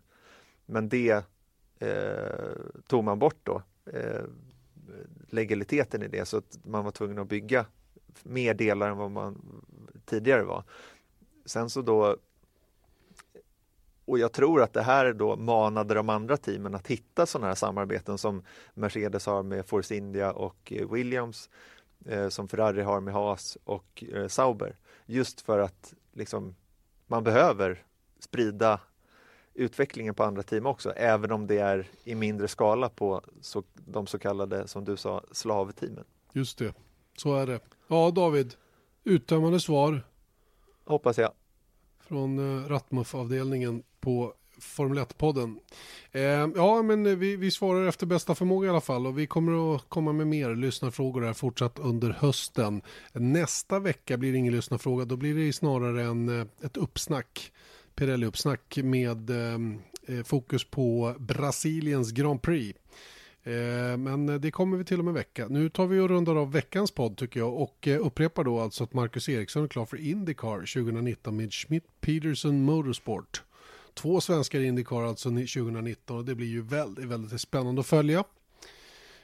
Men det eh, tog man bort då. Eh, legaliteten i det så att man var tvungen att bygga mer delar än vad man tidigare var. Sen så då och jag tror att det här då manade de andra teamen att hitta sådana här samarbeten som Mercedes har med Force India och eh, Williams, eh, som Ferrari har med Haas och eh, Sauber. Just för att liksom, man behöver sprida utvecklingen på andra team också, även om det är i mindre skala på så, de så kallade, som du sa, slavteamen.
Just det, så är det. Ja, David, uttömmande svar.
Hoppas jag.
Från eh, uh, Ratmuff-avdelningen på Formel 1-podden. Eh, ja, men eh, vi, vi svarar efter bästa förmåga i alla fall och vi kommer att komma med mer lyssnarfrågor här fortsatt under hösten. Nästa vecka blir det ingen lyssnarfråga, då blir det snarare en, eh, ett uppsnack Pirelli-uppsnack med ehm, eh, fokus på Brasiliens Grand Prix. Eh, men det kommer vi till om en vecka. Nu tar vi och rundar av veckans podd tycker jag och eh, upprepar då alltså att Marcus Eriksson är klar för Indycar 2019 med Schmidt Peterson Motorsport. Två svenskar i Indycar alltså 2019 och det blir ju väldigt, väldigt spännande att följa.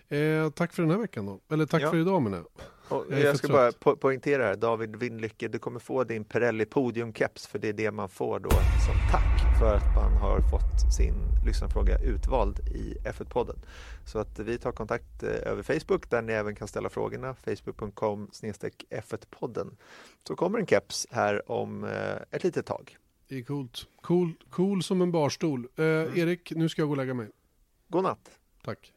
Eh, tack för den här veckan då. Eller tack ja. för idag menar jag.
Och
Jag
jag ska bara po poängtera här, David Windlycke, du kommer få din Pirelli podiumkeps för det är det man får då som tack för att man har fått sin lyssnarfråga utvald i F1-podden. Så att vi tar kontakt eh, över Facebook där ni även kan ställa frågorna, facebook.com F1-podden. Så kommer en keps här om eh, ett litet tag.
Det är coolt. Cool, cool som en barstol. Eh, Erik, nu ska jag gå och lägga mig.
God natt!
Tack.